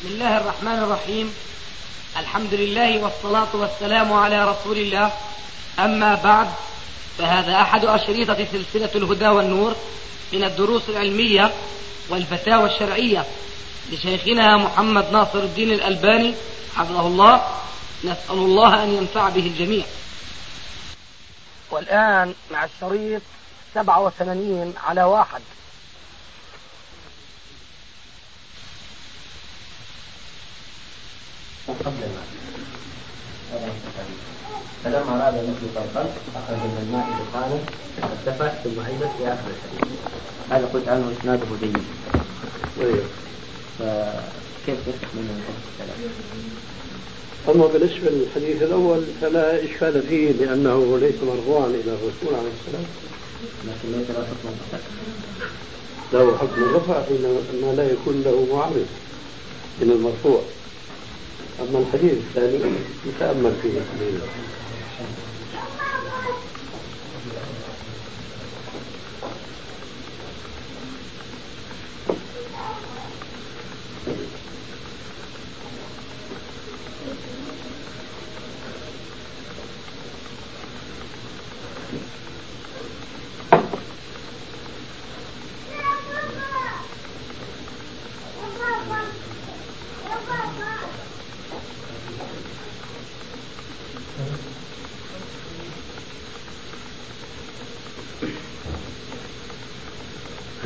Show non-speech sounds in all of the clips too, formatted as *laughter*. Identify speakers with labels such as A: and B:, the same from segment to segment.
A: بسم الله الرحمن الرحيم. الحمد لله والصلاة والسلام على رسول الله. أما بعد فهذا أحد أشريطة سلسلة الهدى والنور من الدروس العلمية والفتاوى الشرعية لشيخنا محمد ناصر الدين الألباني حفظه الله. نسأل الله أن ينفع به الجميع. والآن مع الشريط 87 على واحد.
B: قبل الماء فلما أراد مثل القلب أخرج من الماء دخانا ارتفع ثم أيضا في آخر الحديث هذا قلت عنه إسناده جيد
C: طيب
B: فكيف منه الحديث الثلاث؟
C: أما بالنسبة للحديث الأول فلا إشكال فيه لأنه ليس مرفوعا إلى الرسول عليه السلام
B: لكن ليس له حكم
C: له حكم الرفع حينما لا يكون له معارض من المرفوع أما الحديث الثاني يتأمل فيه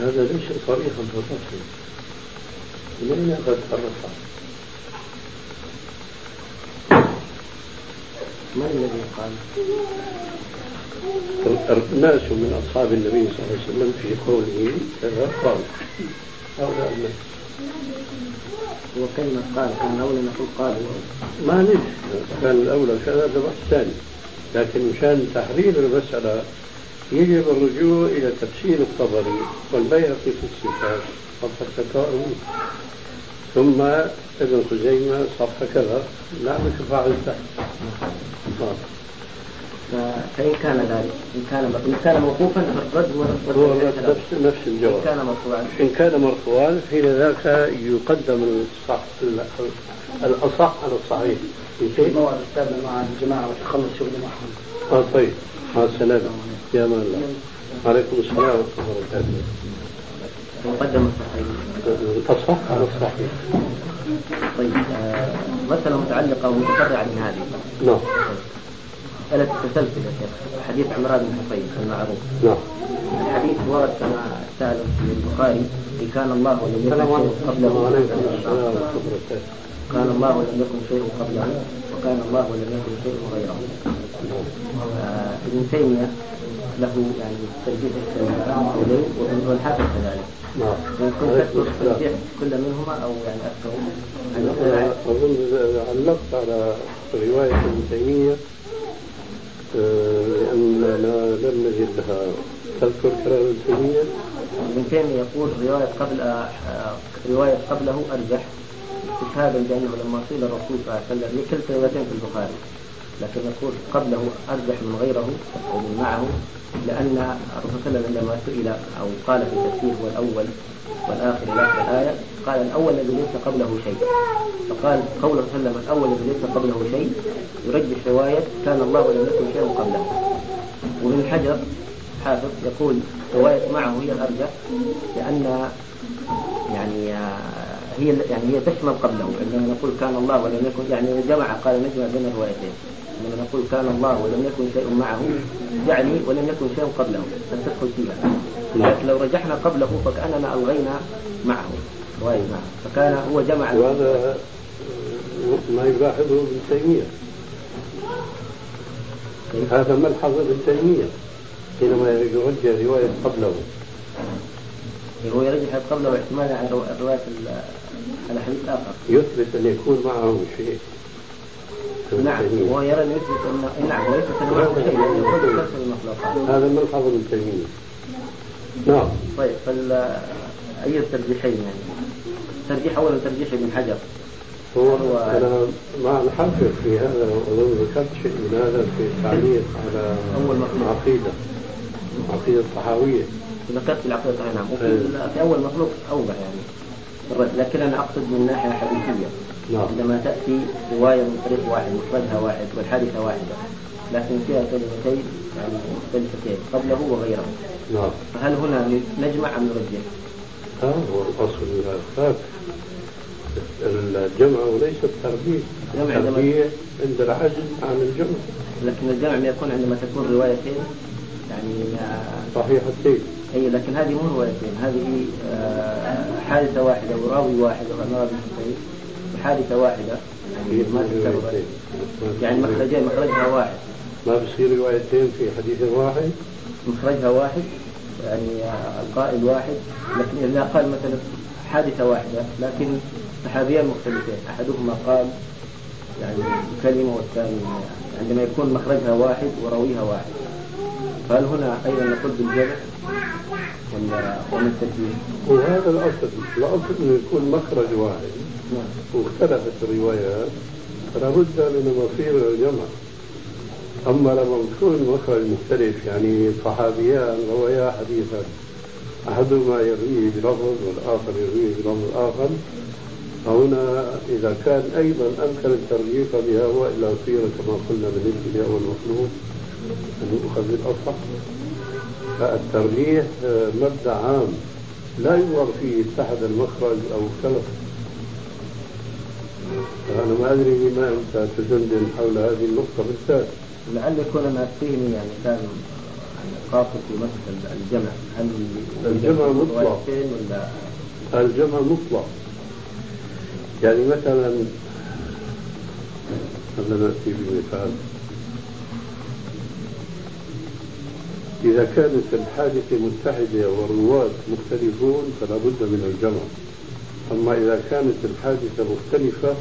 C: هذا ليس أين الرفع؟
B: من الذي قال؟
C: ناس من أصحاب النبي صلى الله عليه وسلم في قوله كذا قال. هؤلاء الناس.
B: وكلمة قال كان أولى نقول قال.
C: ما ندري. كان الأولى كذا هذا بحث ثاني لكن مشان تحرير المسألة يجب الرجوع إلى تفسير الطبري والبيهقي في الصفات صفحة 36 ثم ابن خزيمة صفحة كذا. لا تفاعل تحت آه.
B: فإن كان ذلك إن كان إن كان موقوفا فالرد هو
C: نفس نفس
B: إن
C: الجواب.
B: كان مرفوعا.
C: إن كان مرفوعا حين ذاك يقدم الصح الأصح على الصحيح. في
D: موعد السابع مع الجماعة وتخلص شغل معهم
C: آه طيب. مع السلامة يا مان الله. عليكم السلام ورحمة الله وبركاته.
B: مقدم الصحيح
C: الأصح على الصحيح
B: طيب آه، مسألة متعلقة ومتفرعة من هذه
C: نعم.
B: مسألة التسلسل يا شيخ حديث عمران بن حصين المعروف.
C: نعم.
B: الحديث ورد كما سأل في البخاري إن كان الله ولم يكن قبله.
C: ورحمة الله
B: ولم يكن شيء قبله وكان الله ولم يكن شيء غيره. آه، ابن تيمية له يعني ترجيح القولين وابن والحافظ كذلك.
C: نعم. السلام.
B: ترجيح كل منهما أو يعني أكثر؟
C: أظن علقت على رواية ابن تيمية آه، لأننا لم نجد لها. تذكر كلام ابن تيمية؟
B: ابن تيمية يقول رواية قبل آه، رواية قبله أرجح. استشهادا بأنه لما قيل الرسول صلى الله عليه وسلم لكلتا روايتين في البخاري لكن يقول قبله أرجح من غيره أو من معه لأن الرسول صلى الله عليه وسلم عندما سئل أو قال في التفسير هو الأول والآخر إلى آخر الآية قال الأول الذي ليس قبله شيء. فقال قوله صلى الله عليه وسلم الأول الذي ليس قبله شيء يرجح رواية كان الله ولم يكن شيء قبله. وابن حجر حافظ يقول رواية معه هي الأرجح لأن يعني آه، هي يعني هي تشمل قبله عندما نقول كان الله ولم يكن يعني جمع قال نجمع بين الروايتين. عندما نقول كان الله ولم يكن شيء معه يعني ولم يكن شيء قبله. فتدخل فيها. لكن لو رجحنا قبله فكأننا ألغينا معه. رواية معه. فكان هو جمع
C: وهذا ما يلاحظه ابن تيمية. هذا ملحظ ابن تيمية حينما يوجه رواية قبله.
B: هو يرجح قبله احتمالا عن رو- على حديث آخر
C: يثبت أن يكون معه شيء.
B: نعم. وهو يرى أن يثبت أن نعم ويثبت أن معه شيء
C: هذا ملحظ ابن تيمية نعم.
B: طيب فال أي الترجيحين يعني؟ ترجيح أولا ترجيح ابن حجر.
C: هو
B: هو-
C: أنا ما نحقق في هذا وأظن ذكرت شيء من هذا في التعليق على
B: أول مخلوق.
C: العقيدة العقيدة الطحاوية
B: ذكرت في العقيدة نعم. وفي. في أول مخلوق أوضح يعني. الرد لكن أنا أقصد من ناحية حديثية.
C: نعم.
B: عندما تأتي رواية من طريق واحد مخرجها واحد والحادثة واحدة لكن فيها كلمتين يعني مختلفتين قبله وغيره.
C: نعم.
B: فهل هنا نجمع أم نرجح؟
C: ها هو الأصل هذا الجمع وليس التربية
B: الجمع عندما-
C: التربية عند العجز عن الجمع.
B: لكن الجمع يكون عندما تكون روايتين. يعني آه،
C: صحيحتين
B: إي لكن هذه مو روايتين هذه آه، حادثة واحدة وراوي واحد وراوي صحيح وحادثة واحدة يعني ما يعني مخرجين مخرجها واحد.
C: ما بصير روايتين في حديث واحد؟
B: مخرجها واحد يعني آه، القائل واحد. لكن إذا قال مثلا حادثة واحدة لكن صحابيان مختلفين. أحدهما قال يعني كلمة والثاني عندما يكون مخرجها واحد وراويها واحد. فهل هنا أيضا نقول بالجمع ولا ولا الترجيح؟
C: وهذا الأصل. الأصل أنه يكون مخرج واحد.
B: نعم.
C: واختلفت الروايات. فلا بد من مصير الجمع. أما لما يكون مخرج مختلف يعني صحابيان روايا حديثا أحدهما يرويه بلفظ والآخر يرويه بلفظ آخر. فهنا إذا كان أيضا أمكن الترجيح بها وإلا صير كما قلنا بالنسبة لأول مخلوق يؤخذ بالأصح فالترجيح آه، مبدأ عام. لا ينظر فيه اتحد المخرج أو اختلف فأنا ما أدري لما أنت تدندن حول هذه النقطة بالذات.
B: لعل يكون أنا فهمي يعني كان قاصد في مسألة الجمع. هل
C: الجمع مطلق.
B: ولا؟
C: الجمع مطلق. يعني مثلا خلينا نأتي بمثال إذا كانت الحادثة متحدة والرواة مختلفون فلا بد من الجمع. أما إذا كانت الحادثة مختلفة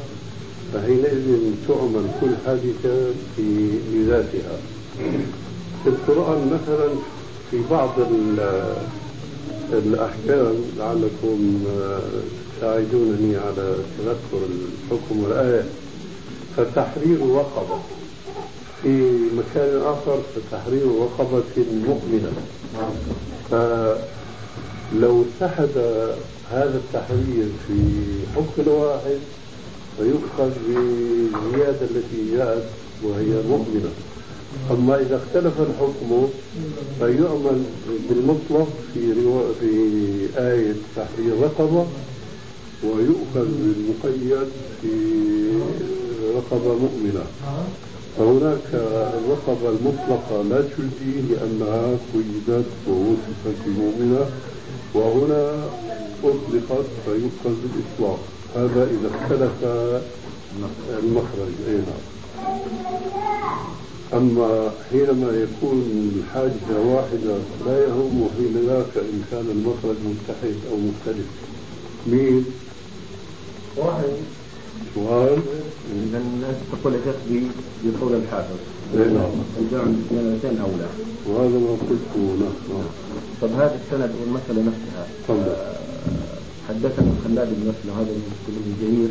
C: فحينئذ تعمل كل حادثة في بذاتها في القرآن مثلا في بعض ال- الأحكام لعلكم آه، تساعدونني على تذكر الحكم والآية. فتحرير رقبة. في مكان آخر فتحرير رقبة مؤمنة فلو اتحد هذا التحرير في حكم واحد فيؤخذ بالزيادة التي جاءت وهي مؤمنة أما إذا اختلف الحكم فيعمل بالمطلق في. في آية تحرير رقبة ويؤخذ بالمقيد في رقبة مؤمنة فهناك الرقبة المطلقة لا تجزي لأنها قيدت ووصفت بمؤمنة وهنا أطلقت فيؤخذ بالإطلاق هذا إذا اختلف المخرج. أي نعم. أما حينما يكون الحادثة واحدة لا يهم حين ذاك إن كان المخرج متحد أو مختلف. مين؟
B: واحد.
C: سؤال
B: إذا الناس تقول ب- بقول الحافظ.
C: إيه نعم.
B: الجمع باثنين أولى.
C: وهذا ما قلته نعم.
B: طب هذا السند والمسألة نفسها.
C: تفضل.
B: آه، حدثنا خلاد بن مسلم هذا المسلم الجليل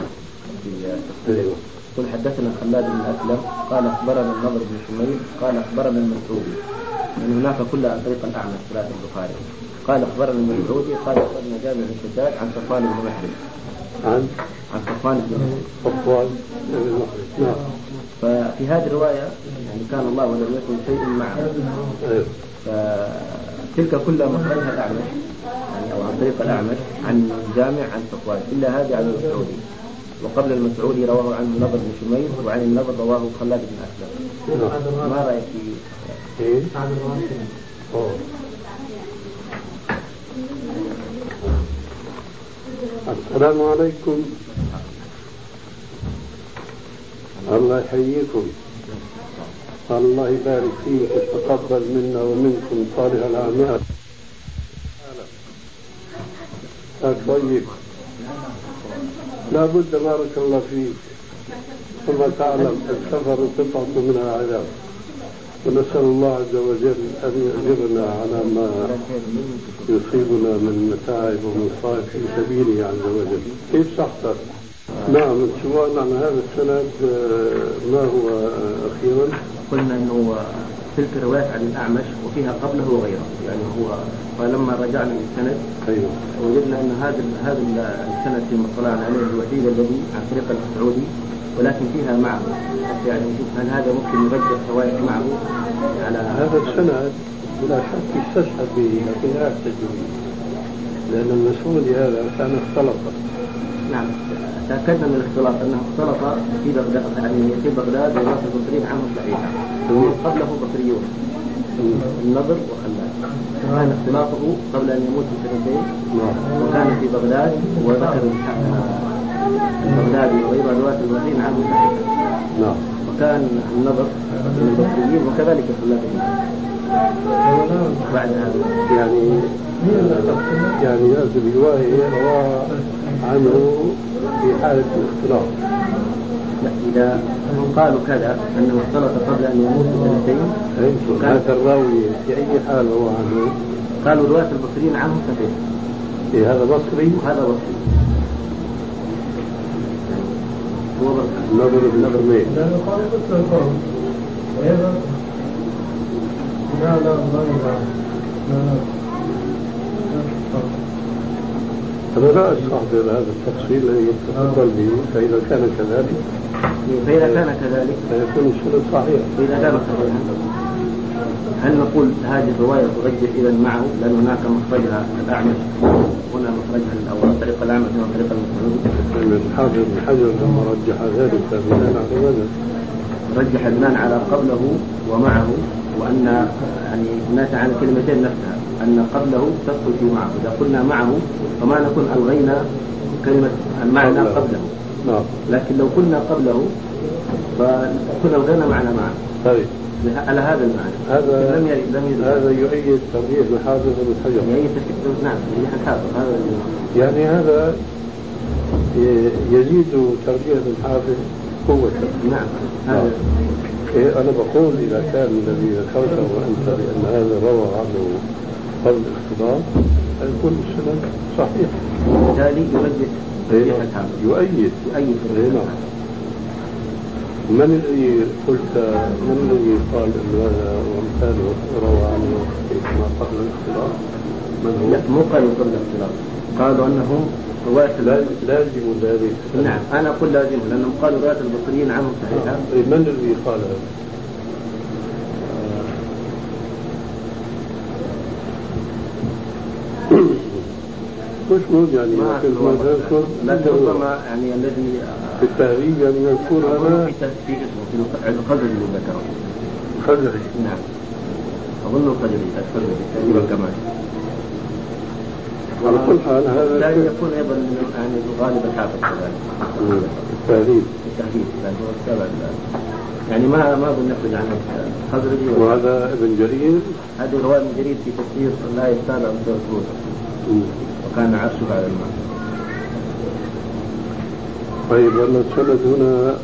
B: في
C: أيوه.
B: يقول حدثنا خلاد بن أسلم. قال أخبرنا النضر بن شميل قال أخبرنا المسعودي. من هناك كلها عن طريق الاعمش ثلاث البخاري. قال أخبرنا المسعودي. قال أخبرنا جابر بن شداد عن صفوان بن محرم.
C: عن
B: عن صفوان بن
C: صفوان نعم.
B: ففي هذه الرواية يعني كان الله ولم يكن شيء معه.
C: أيوه.
B: فتلك كلها مخرجها الأعمش يعني أو عن طريق الأعمش عن جامع عن صفوان إلا هذه عن المسعودي. وقبل المسعودي رواه عنه النضر بن شميل وعن النضر رواه خلاد بن أسلم.
C: نعم.
B: ما رأيك في
C: إيه؟ أوه. السلام عليكم. الله يحييكم. الله يبارك فيك. ويتقبل منا ومنكم صالح الأعمال. لا طيب. لا بد بارك الله فيك. ثم تعلم السفر قطعة من العذاب. ونسأل الله عز وجل أن يأجرنا على ما يصيبنا من متاعب ومصائب في سبيله عز وجل كيف صحتك؟ نعم السؤال عن هذا السند آه، ما هو آه، أخيرا؟
B: قلنا إنه تلك الروايات عن الأعمش وفيها قبله وغيره. يعني هو فلما رجعنا للسند
C: أيوه.
B: وجدنا أن هذا هذا السند فيما اطلعنا عليه الوحيد الذي عن طريق السعودي ولكن فيها معه. حتى يعني نشوف هل هذا ممكن يرجح رواية معه على
C: هذا السند بلا شك يستشهد به لكن لا يحتج به لأن المسؤول هذا كان اختلط.
B: نعم. تأكدنا من الاختلاط أنه اختلط في بغداد يعني في بغداد وناس البصريين عنهم صحيحة قبله بصريون. النضر وخلاد كان اختلاطه قبل أن يموت بسنتين وكان في بغداد وذكر البغدادي وغير رواة البصريين عنه صحيحة
C: نعم.
B: وكان النضر من البصريين وكذلك خلاد
C: يعني يعني هذه الرواية روى عنه في حالة الاختلاط
B: لا إذا قالوا كذا أنه اختلط قبل أن يموت بسنتين
C: هذا الراوي في أي حال روى عنه؟
B: قالوا رواة البصريين عنه صحيح.
C: إيه هذا بصري
B: وهذا بصري. هو بصري.
C: النظر بن حميد
D: لأنه قال مثل القول وهذا لا لا لا لا لا
C: أنا لا أستحضر هذا التفصيل الذي يتفضل به؟ فإذا كان كذلك
B: فإذا كان كذلك.
C: فيكون السند صحيح
B: فإذا كان صحيحا هل نقول هذه الرواية ترجح إذا معه؟ لأن هناك مخرجها الأعمش. هنا مخرجها الأول. طريق الأعمش وطريق المسعود
C: الحافظ بن حجر لما رجح ذلك بناء على ماذا؟
B: رجح بناء على قبله ومعه. وأن يعني هناك عن الكلمتين نفسها أن قبله تدخل في معه إذا قلنا معه فما نكون ألغينا كلمة المعنى
C: قبله. نعم.
B: لكن لو قلنا قبله فكنا ألغينا معنى معه.
C: طيب.
B: على هذا المعنى.
C: هذا
B: لم يرد لم يرد
C: هذا يؤيد ترجيح الحافظ بن حجر.
B: تشكيل نعم ترجيح الحافظ. هذا
C: يعني هذا يزيد ترجيح الحافظ قوة
B: نعم. هذا
C: إيه أنا بقول إذا كان الذي ذكرته أنت بأن هذا روى عنه قبل الاختلاط فيكون السند صحيح
B: بالتالي يرجح ترجيح الحافظ
C: يؤيد.
B: يؤيد
C: إيه نعم. من الذي قلت من الذي قال أن هذا وأمثاله روى عنه ما قبل الاختلاط؟ من هو؟
B: مو قالوا قبل الاختلاط قالوا انهم رواية
C: لا- لازم ذلك.
B: نعم أنا أقول لازم لأنهم قالوا رواية البصريين عنهم صحيحة.
C: إيه، من الذي قال هذا؟ مش مهم يعني
B: ما
C: لكن ما تذكر
B: لكن ربما يعني الذي
C: في التهريج يعني يذكر
B: أظن
C: هذا.
B: في اسمه في القدر اللي ذكره.
C: خزعي
B: نعم. أظن القدري القدري تقريبا كمان.
C: على كل حال هذا
B: لا. يكون أيضا يعني غالب الحافظ كذلك. هو السبب يعني ما ما بنخرج عن الخزرجي
C: وهذا ابن جرير.
B: هذه رواية من جريد في تفسير لا يتابع
C: مم.
B: وكان عرشه على الماء.
C: طيب أن السند هنا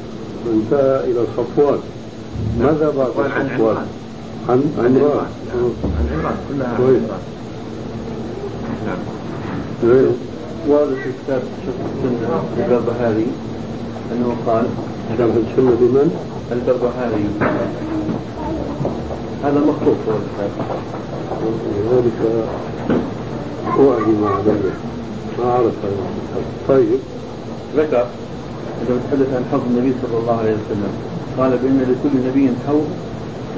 C: انتهى إلى صفوان. ماذا بعد
B: صفوان عن؟ عمران.
C: عن عمران.
B: عمران. نعم. عن عمران. كلها عن
C: كويس.
B: عمران. نعم. ورد في كتاب البربهاري أنه قال
C: شرح السنة لمن؟
B: البربهاري. هذا مخطوط هو الكتاب.
C: لذلك أعلم عليه ما أعرف. طيب.
B: ذكر إذا بتحدث عن حوض النبي صلى الله عليه وسلم قال بأن لكل نبي حوض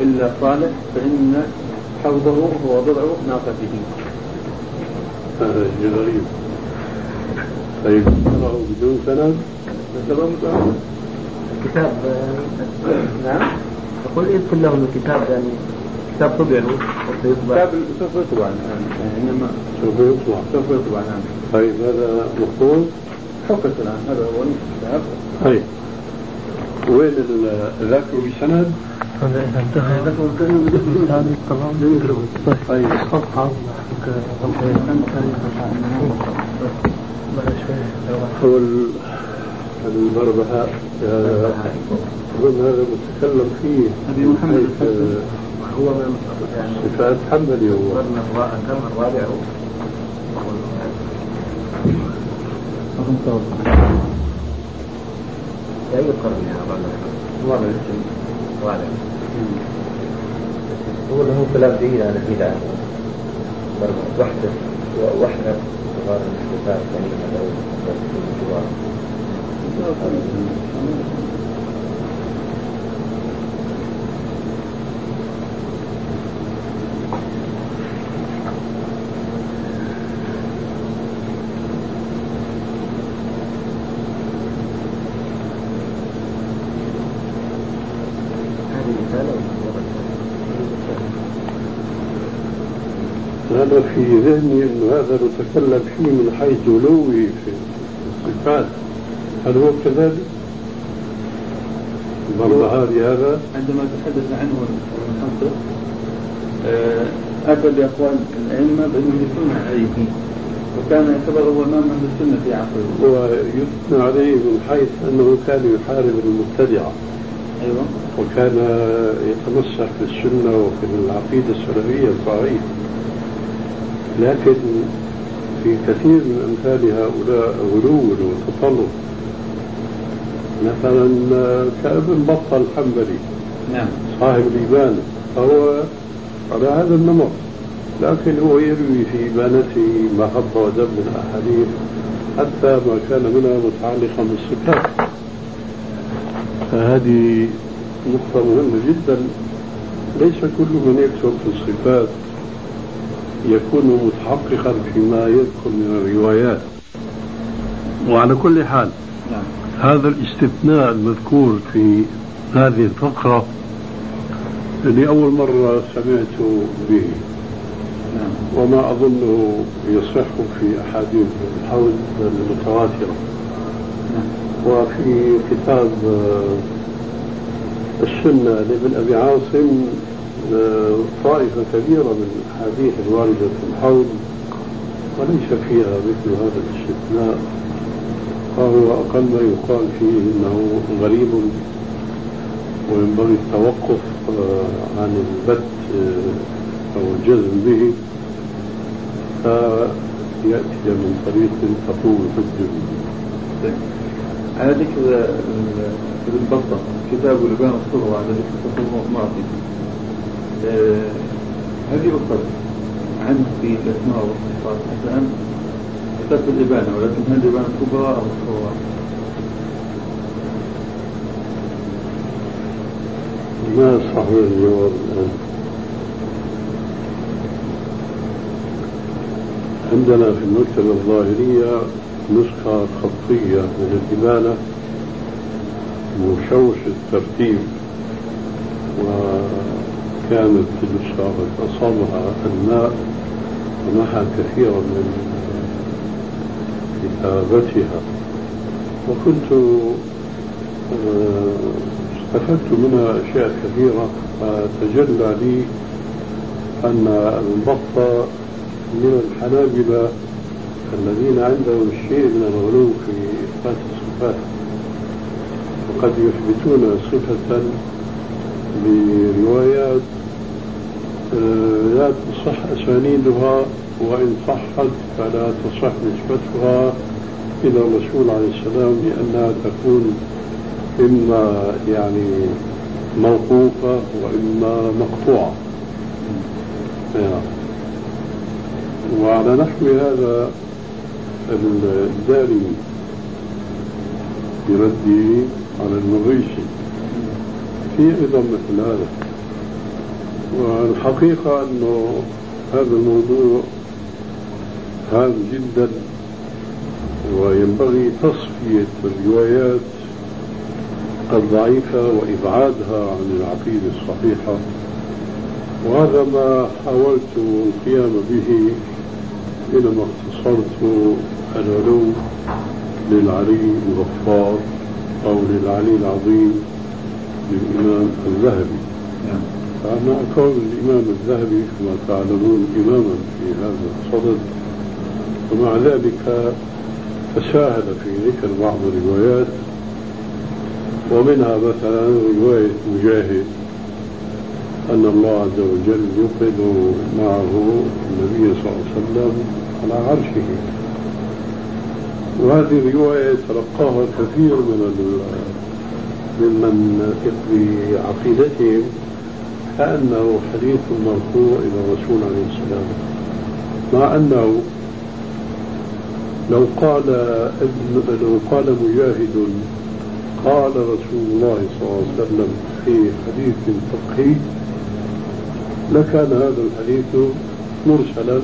B: إلا صالح فإن حوضه هو ضلع ناقته.
C: هذا شيء غريب طيب تراه بدون سند.
B: الكتاب نعم. يقول يذكر له من الكتاب؟ يعني كتاب طبعه وسيطبع
E: كتاب سوف يطبع الآن. إنما
C: سوف يطلع
E: سوف يطبع الآن
C: طيب هذا مخطوط
E: حقق الآن. هذا هو الكتاب.
C: طيب. وين ذاكره بسند؟ طيب
D: شوي
C: هو ال- البربهاء هذا أظن هذا متكلم فيه.
E: أبي محمد الحسن.
B: هو من يعني
C: صفات حنبلي هو.
B: قرن الرا- كم الرابع في أي قرن يا الرابع هو له كلام جيد عن البدعة وحدة وحدة صغار أو الجوار
C: هذا في ذهني انه هذا نتكلم فيه من حيث علوي في الصفات. هل هو كذلك؟ البربهاري هذا.
E: عندما تحدث عنه المحقق آه، أتى بأقوال الأئمة بأنه يثنون عليه وكان يعتبر هو إمام أهل السنة في عصره
C: ويثنى عليه من حيث أنه كان يحارب المبتدعة.
E: أيوه.
C: وكان يتمسك في السنة وفي العقيدة السلفية الصحيحة لكن في كثير من أمثال هؤلاء غلو وتطلب مثلا كابن بطة الحنبلي.
E: نعم.
C: صاحب الإبانة فهو على هذا النمط. لكن هو يروي في إبانته ما خط ودم من الأحاديث حتى ما كان منها متعلقا بالصفات. فهذه نقطة مهمة جدا. ليس كل من يكتب في الصفات يكون متحققا فيما يذكر من الروايات. وعلى كل حال
E: نعم.
C: هذا الاستثناء المذكور في هذه الفقرة لأول مرة سمعت به.
E: نعم.
C: وما أظنه يصح في أحاديث الحوض المتواترة.
E: نعم.
C: وفي كتاب السنة لابن أبي عاصم طائفة كبيرة من الأحاديث الواردة في الحوض وليس فيها مثل هذا الاستثناء. فهو أقل ما يقال فيه إنه غريب وينبغي التوقف آه، عن البت آه، أو الجزم به. فيأتي من طريق تقوم الحجة
E: طيب. على ذكر ابن بطة كتاب لبان الصغرى على ذكر التصوف المعطي. هل يؤخذ عنه في الأسماء والصفات أن كتبت الإبانة ولكن هل الإبانة الكبرى أو الصغرى؟
C: ما صحيح الجواب الآن عندنا في المكتبة الظاهرية نسخة خطية من الإبانة مشوش الترتيب وكانت النسخة قد أصابها الماء ومحى كثيرا من كتابتها. وكنت آه، استفدت منها أشياء كثيرة فتجلى لي أن البطة من الحنابلة الذين عندهم شيء من الغلو في إثبات الصفات. وقد يثبتون صفة بروايات لا تصح أسانيدها وإن صحت فلا تصح نسبتها. إلى الرسول عليه السلام لأنها تكون إما يعني موقوفة وإما مقطوعة. نعم. وعلى نحو هذا الدارمي في رده على المغيثي في أيضا مثل هذا. والحقيقة أنه هذا الموضوع هام جدا وينبغي تصفية الروايات الضعيفة وإبعادها عن العقيدة الصحيحة. وهذا ما حاولت القيام به حينما اختصرت العلو للعلي الغفار أو للعلي العظيم للإمام الذهبي. فأنا كون الإمام الذهبي كما تعلمون إماما في هذا الصدد ومع ذلك تساهل في ذكر بعض الروايات ومنها مثلا رواية مجاهد أن الله عز وجل يوقظ معه النبي صلى الله عليه وسلم على عرشه. وهذه الرواية تلقاها كثير من ممن في عقيدتهم. كأنه حديث مرفوع إلى الرسول عليه السلام. مع أنه لو قال ابن لو قال مجاهد قال رسول الله صلى الله عليه وسلم في حديث فقهي لكان هذا الحديث مرسلا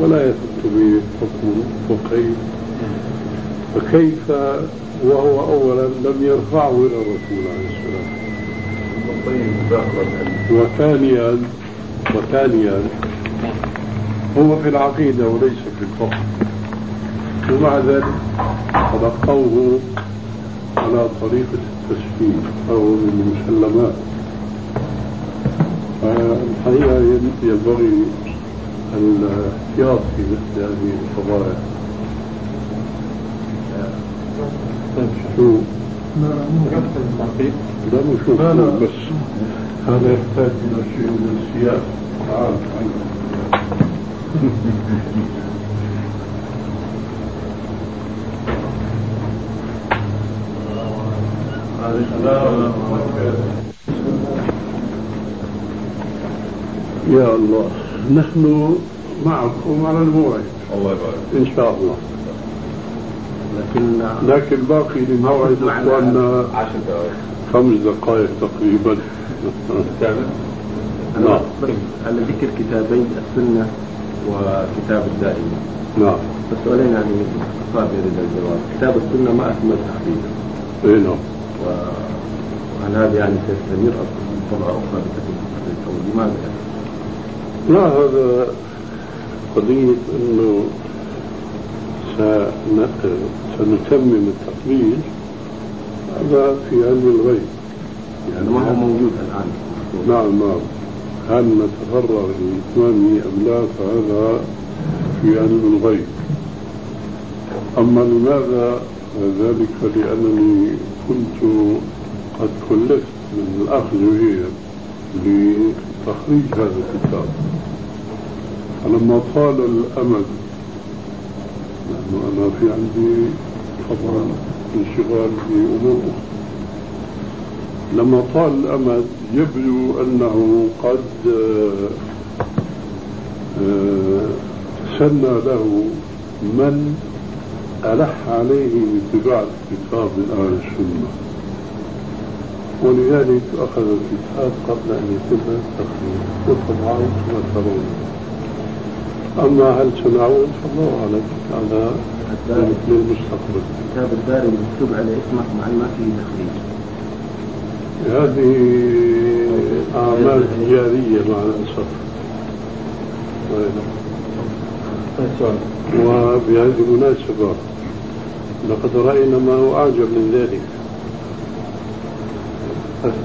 C: ولا يثبت به حكم فقهي. فكيف وهو اولا لم يرفعه إلى الرسول عليه السلام؟ وثانيا وثانيا هو في العقيدة وليس في الفقه. ومع ذلك تلقوه على طريقة التسليم أو المسلمات. الحقيقة ينبغي الاحتياط في مثل هذه القضايا. شو؟ لا نشوف بس هذا يحتاج إلى شيء من السياسة تعال يا الله نحن معكم على الموعد.
E: الله يبارك.
C: إن شاء الله.
B: لكن
C: لكن باقي لموعد إخواننا
E: عشر دقائق.
C: خمس دقائق تقريبا. نعم.
B: على ذكر كتابين السنة وكتاب الدائمة.
C: نعم.
B: بس سؤالين يعني اختصار يريد الجواب. كتاب السنة ما أكمل تحديد
C: اي نعم.
B: وهل هذا يعني سيستمر أخرى بتكون تحديد أو لماذا يعني؟
C: لا هذا قضية إنه سنتمم التقليد هذا في علم الغيب.
B: يعني ما هو موجود الآن.
C: نعم نعم. هل نتفرغ لإتمامه أم لا؟ فهذا في علم الغيب. أما لماذا ذلك؟ فلأنني كنت قد كلفت من الأخذ به لتخريج هذا الكتاب. فلما طال الأمد لأنه أنا في عندي طبعا انشغال أخرى. لما طال الأمد يبدو أنه قد آه، آه، سنى له من ألح عليه باتباع الكتاب من أهل السنة. ولذلك أخذ الكتاب قبل أن يتم التخريج وطبعا كما ترون أما هل سنعود فالله أعلم. هذا للمستقبل.
B: كتاب الدارمي مكتوب عليه اسمك مع ما فيه تخريج.
C: هذه أعمال تجارية مع الأسف. وبهذه المناسبة لقد رأينا ما هو أعجب من ذلك.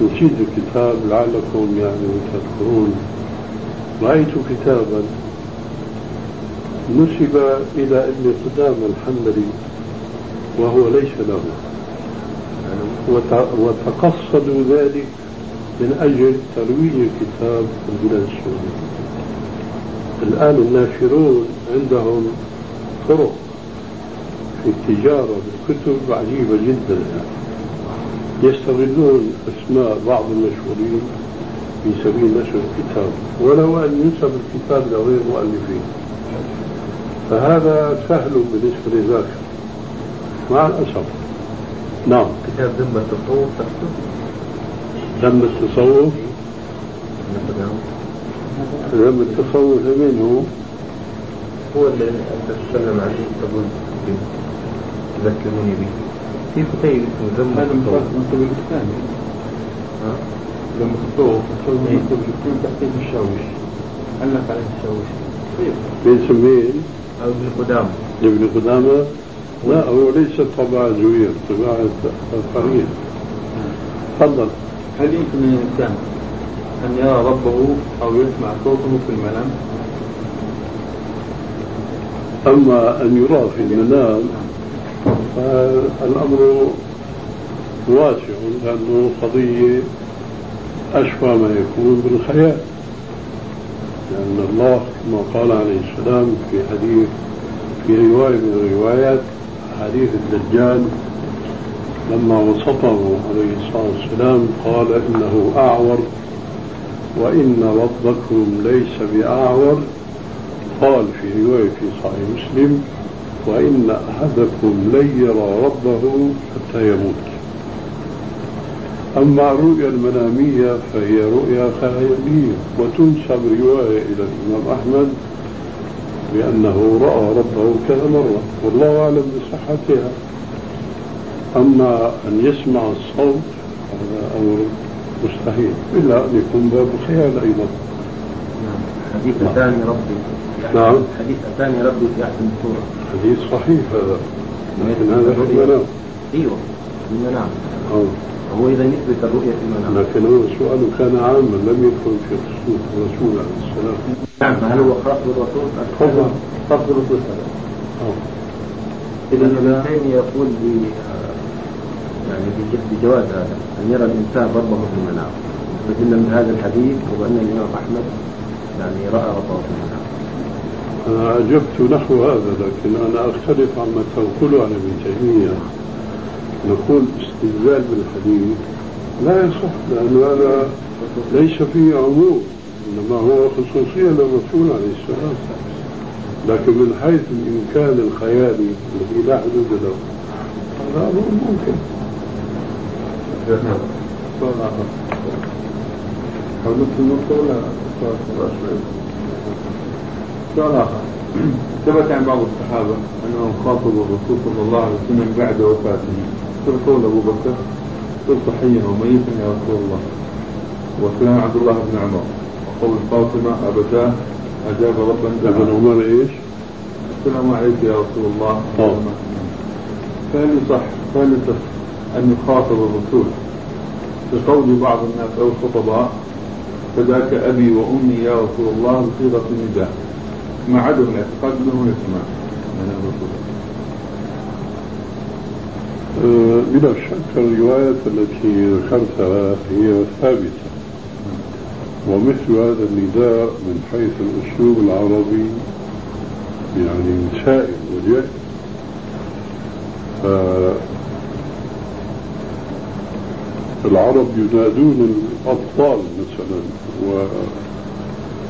C: نشيد الكتاب لعلكم يعني تذكرون. رأيت كتابا نسب إلى ابن قدامة الحنبلي وهو ليس له. وت- وتقصدوا ذلك من أجل ترويج الكتاب في البلاد السعودية الآن الناشرون عندهم طرق في التجارة بالكتب عجيبة جدا. يستغلون أسماء بعض المشهورين في سبيل نشر الكتاب. ولو أن ينسب الكتاب لغير مؤلفين. فهذا سهل بالنسبة لذاك مع الأسف. نعم.
B: كتاب ذمة التصوف تحته؟
C: لما التصوف.
B: نعم.
C: لما التصوف منه.
B: هو اللي أنت تتكلم عنه تقول ذكروني به. في كتيب اسمه ذم
E: هذا
B: التصوف؟
E: مكتوب؟ لما خطوه
B: إيه.
E: مكتوب الكتاب تحتيه الشاوش علق عليه الشاوش
C: بنسميه
B: أو ابن قدامة.
C: ابن قدامة؟ لا هو ليس طبعة زوير طباعة قرية تفضل.
E: هل يمكن للإنسان أن يرى ربه أو يسمع صوته في المنام؟
C: أما أن يرى في المنام فالأمر واسع لأنه قضية أشبه ما يكون بالخيال. لأن الله كما قال عليه السلام في حديث في رواية من الروايات حديث الدجال لما وصفه عليه الصلاة والسلام قال إنه أعور وإن ربكم ليس بأعور. قال في رواية في صحيح مسلم وإن أحدكم لن يرى ربه حتى يموت. أما الرؤيا المنامية فهي رؤيا خيالية وتنسب رواية إلى الإمام أحمد بأنه رأى ربه كذا مرة والله أعلم بصحتها. أما أن يسمع الصوت هذا أمر مستحيل إلا أن يكون باب خيال أيضا.
B: نعم حديث أتاني ربي.
C: نعم.
B: حديث أتاني ربي في أحسن الصورة.
C: حديث صحيح هذا لكن هذا في المنام
B: أيوه. في المنام
C: آه.
B: هو إذا يثبت الرؤية في المنام
C: لكن هو سؤاله كان عاما لم يدخل في خصوص الرسول عليه السلام
B: نعم هل هو خاص بالرسول؟
C: طبعا.
B: خاص بالرسول
C: آه.
B: إذا ابن تيمية يقول ب يعني بج- بجواز هذا أن يرى الإنسان ربه في المنام بدلا من هذا الحديث وأن الإمام أحمد يعني رأى ربه في المنام
C: أنا أجبت نحو هذا لكن أنا أختلف عما تنقله عن ابن تيمية نقول استدلال بالحديث لا يصح لأن هذا ليس فيه عموم إنما هو خصوصية للرسول عليه السلام. لكن من حيث الإمكان الخيالي الذي لا حدود له هذا أمر ممكن.
E: نفس النقطة ولا سؤال آخر ثبت عن بعض الصحابة أنهم خاطبوا الرسول صلى الله عليه وسلم بعد وفاته. مثل قول أبو بكر صرت حيا وميتا يا رسول الله. وكلام عبد الله بن عمر. وقول فاطمة أبتاه أجاب ربا
C: ابن عمر إيش؟
E: السلام عليك يا رسول الله.
C: آه.
E: فهل يصح فهل يصح أن يخاطب الرسول. بقول بعض الناس أو الخطباء فذاك أبي وأمي يا رسول الله بصيغة النداء. مع عدم الاعتقاد أنه يسمع من الرسول
C: بلا شك الرواية التي ذكرتها هي ثابتة. ومثل هذا النداء من حيث الأسلوب العربي يعني سائل وجاء العرب ينادون الأطفال مثلا و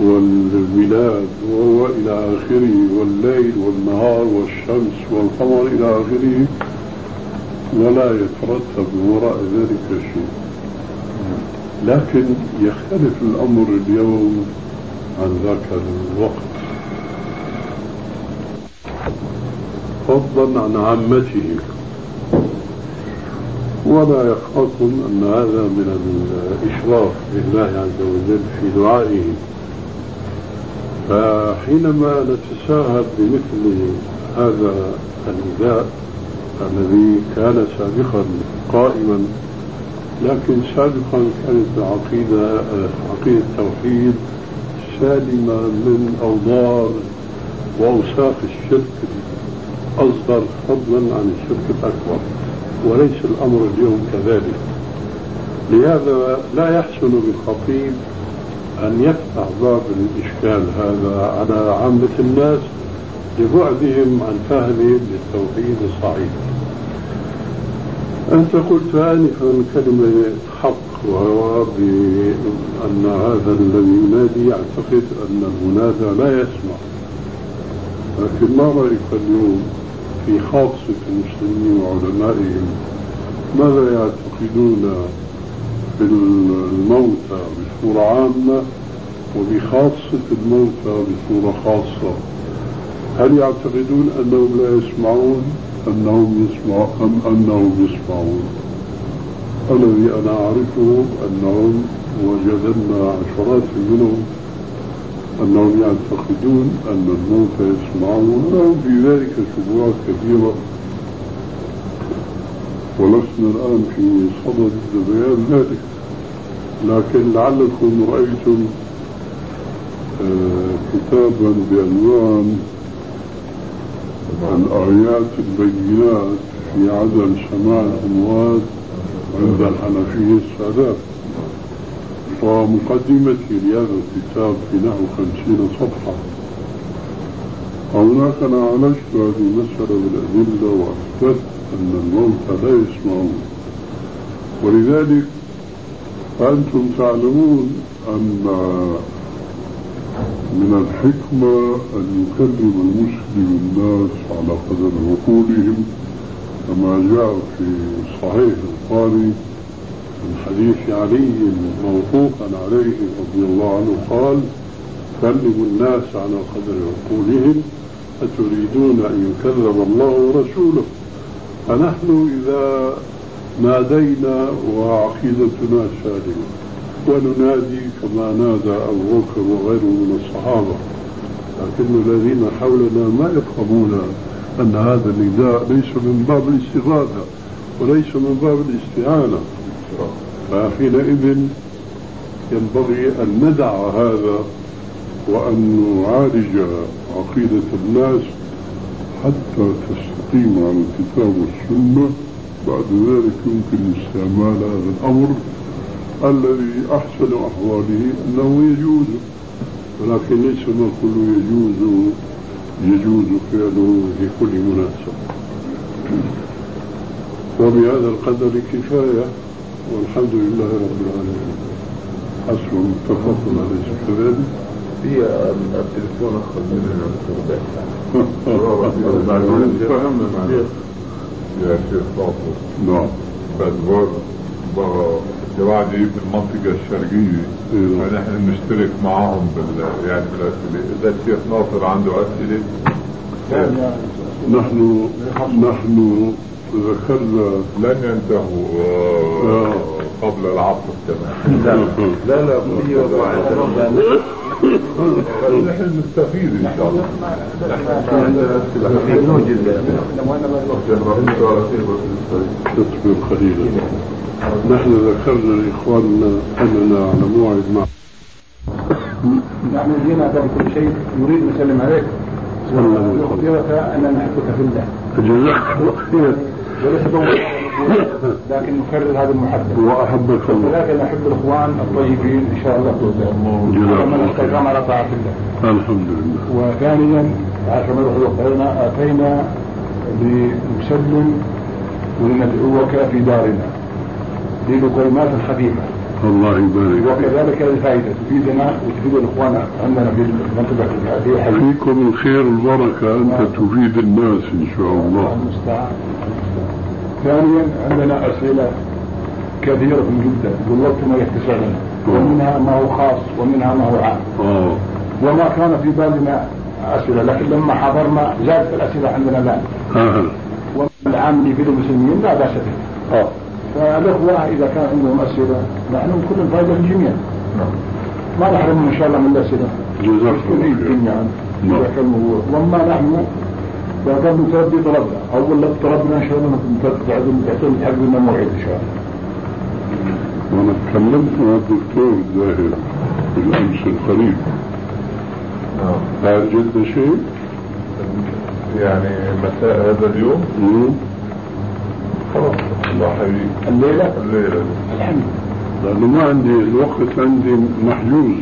C: والبلاد وهو إلى آخره والليل والنهار والشمس والقمر إلى آخره. ولا يترتب وراء ذلك شيء. لكن يختلف الأمر اليوم عن ذاك الوقت. فضلا عن عامته. ولا يخافون أن هذا من الإشراف لله عز وجل في دعائه. فحينما نتساهل بمثل هذا النداء الذي كان سابقا قائما. لكن سابقا كانت العقيدة عقيدة التوحيد سالمة من أوضار وأوساخ الشرك الأصغر فضلا عن الشرك الأكبر. وليس الأمر اليوم كذلك. لهذا لا يحسن بالخطيب أن يفتح باب الإشكال هذا على عامة الناس لبعدهم عن فهمهم للتوحيد الصحيح. أنت قلت آنفا كلمة حق وهو بأن هذا الذي ينادي يعتقد أن المنادى لا يسمع. لكن ما رأيك اليوم في خاصة المسلمين وعلمائهم؟ ماذا يعتقدون في الموتى بصورة عامة وبخاصة الموتى بصورة خاصة؟ هل يعتقدون أنهم لا يسمعون؟ أنهم يسمعون أم أنهم يسمعون؟ الذي أنا أعرفه أنهم وجدنا عشرات منهم أنهم يعتقدون أن الموتى يسمعون ولهم في ذلك شبهات كثيرة. ولسنا الآن في صدد بيان ذلك. لكن لعلكم رأيتم آه، كتابا بعنوان الآيات البينات في عدم سماع الأموات عند الحنفية السادات ومقدمتي لهذا الكتاب في نحو خمسين صفحة. هناك أنا عالجت هذه المسألة بالأدلة وأثبت أن الموتى لا يسمعون. ولذلك
F: فأنتم تعلمون أن من الحكمة أن يكلم المسلم الناس على قدر عقولهم كما جاء في صحيح البخاري من حديث علي موقوفا عليه رضي الله عنه قال كلموا الناس على قدر عقولهم أتريدون أن يكذب الله ورسوله؟ فنحن إذا نادينا وعقيدتنا سالمة. وننادي كما نادى أبو بكر وغيره من الصحابة. لكن الذين حولنا ما يفهمون أن هذا النداء ليس من باب الاستغاثة وليس من باب الاستعانة. فحينئذ ينبغي أن ندع هذا وأن نعالج عقيدة الناس حتى تستقيم على الكتاب والسنة. بعد ذلك يمكن استعمال هذا الأمر الذي أحسن أحواله أنه يجوز ولكن ليس نقول يجوز يجوز فعله في كل مناسبة. وبهذا القدر كفاية والحمد لله رب العالمين. حسب متفق عليه كذلك
G: في التليفون أخذ مننا
F: فهمنا *laughs*
H: يا شيخ
F: نعم.
H: دي في المنطقة الشرقية.
F: إيه.
H: فنحن نشترك معاهم بال يعني بالأسئلة. إذا الشيخ ناصر عنده أسئلة.
F: نحن نحن ذكرنا
H: لن ينتهوا. آه،. قبل العصر كمان.
G: لا. لا في وضع
H: نحن نستفيد إن شاء الله
F: تصبر قليلا نحن ذكرنا لإخواننا أننا على موعد مع
I: نحن جينا قبل كل شيء نريد نسلم عليك ونخبرك اننا نحبك في الله
F: جزاك الله
I: لكن نكرر هذه المحبه
F: وأحبك الله
I: ولكن نحب الإخوان الطيبين إن شاء الله
F: جزاك
I: من
F: الله
I: استقام على طاعة الله.
F: الحمد لله
I: وثانيا عشان ما يروح اتينا لنسلم وندعوك في دارنا. للقيمات الخفيفه
F: الله يبارك.
I: وكذلك الفائدة. تفيدنا وتفيد الإخوان عندنا في المنطقة في
F: فيكم الخير والبركة. أنت تفيد الناس إن شاء الله.
I: المستعان. ثانيا عندنا أسئلة كثيرة جدا. يتسع لنا ومنها ما هو خاص ومنها ما هو عام.
F: آه.
I: وما كان في بالنا أسئلة لكن لما حضرنا زادت الأسئلة عندنا الآن.
F: آه.
I: والعام اللي في المسلمين لا بأس به.
F: آه.
I: فالإخوة إذا كان عندهم أسئلة نحن كل فائده للجميع. ما نحرمهم إن شاء الله من الأسئلة.
F: جزاك الله خير
I: جميعا
F: نعم.
I: وأما نحن فقد نتربي طلبنا اول لو طلبنا ان شاء الله تعتمد تعتمد حق لنا موعد إن شاء الله.
F: وأنا تكلمت مع الدكتور زاهر بالأمس القريب. هل جد شيء؟
H: يعني مساء هذا اليوم؟
F: مم.
H: خلاص الله حبيبي.
I: الليلة؟
H: الليلة. دي.
I: الحمد. لله
F: لأنه ما عندي الوقت عندي محجوز.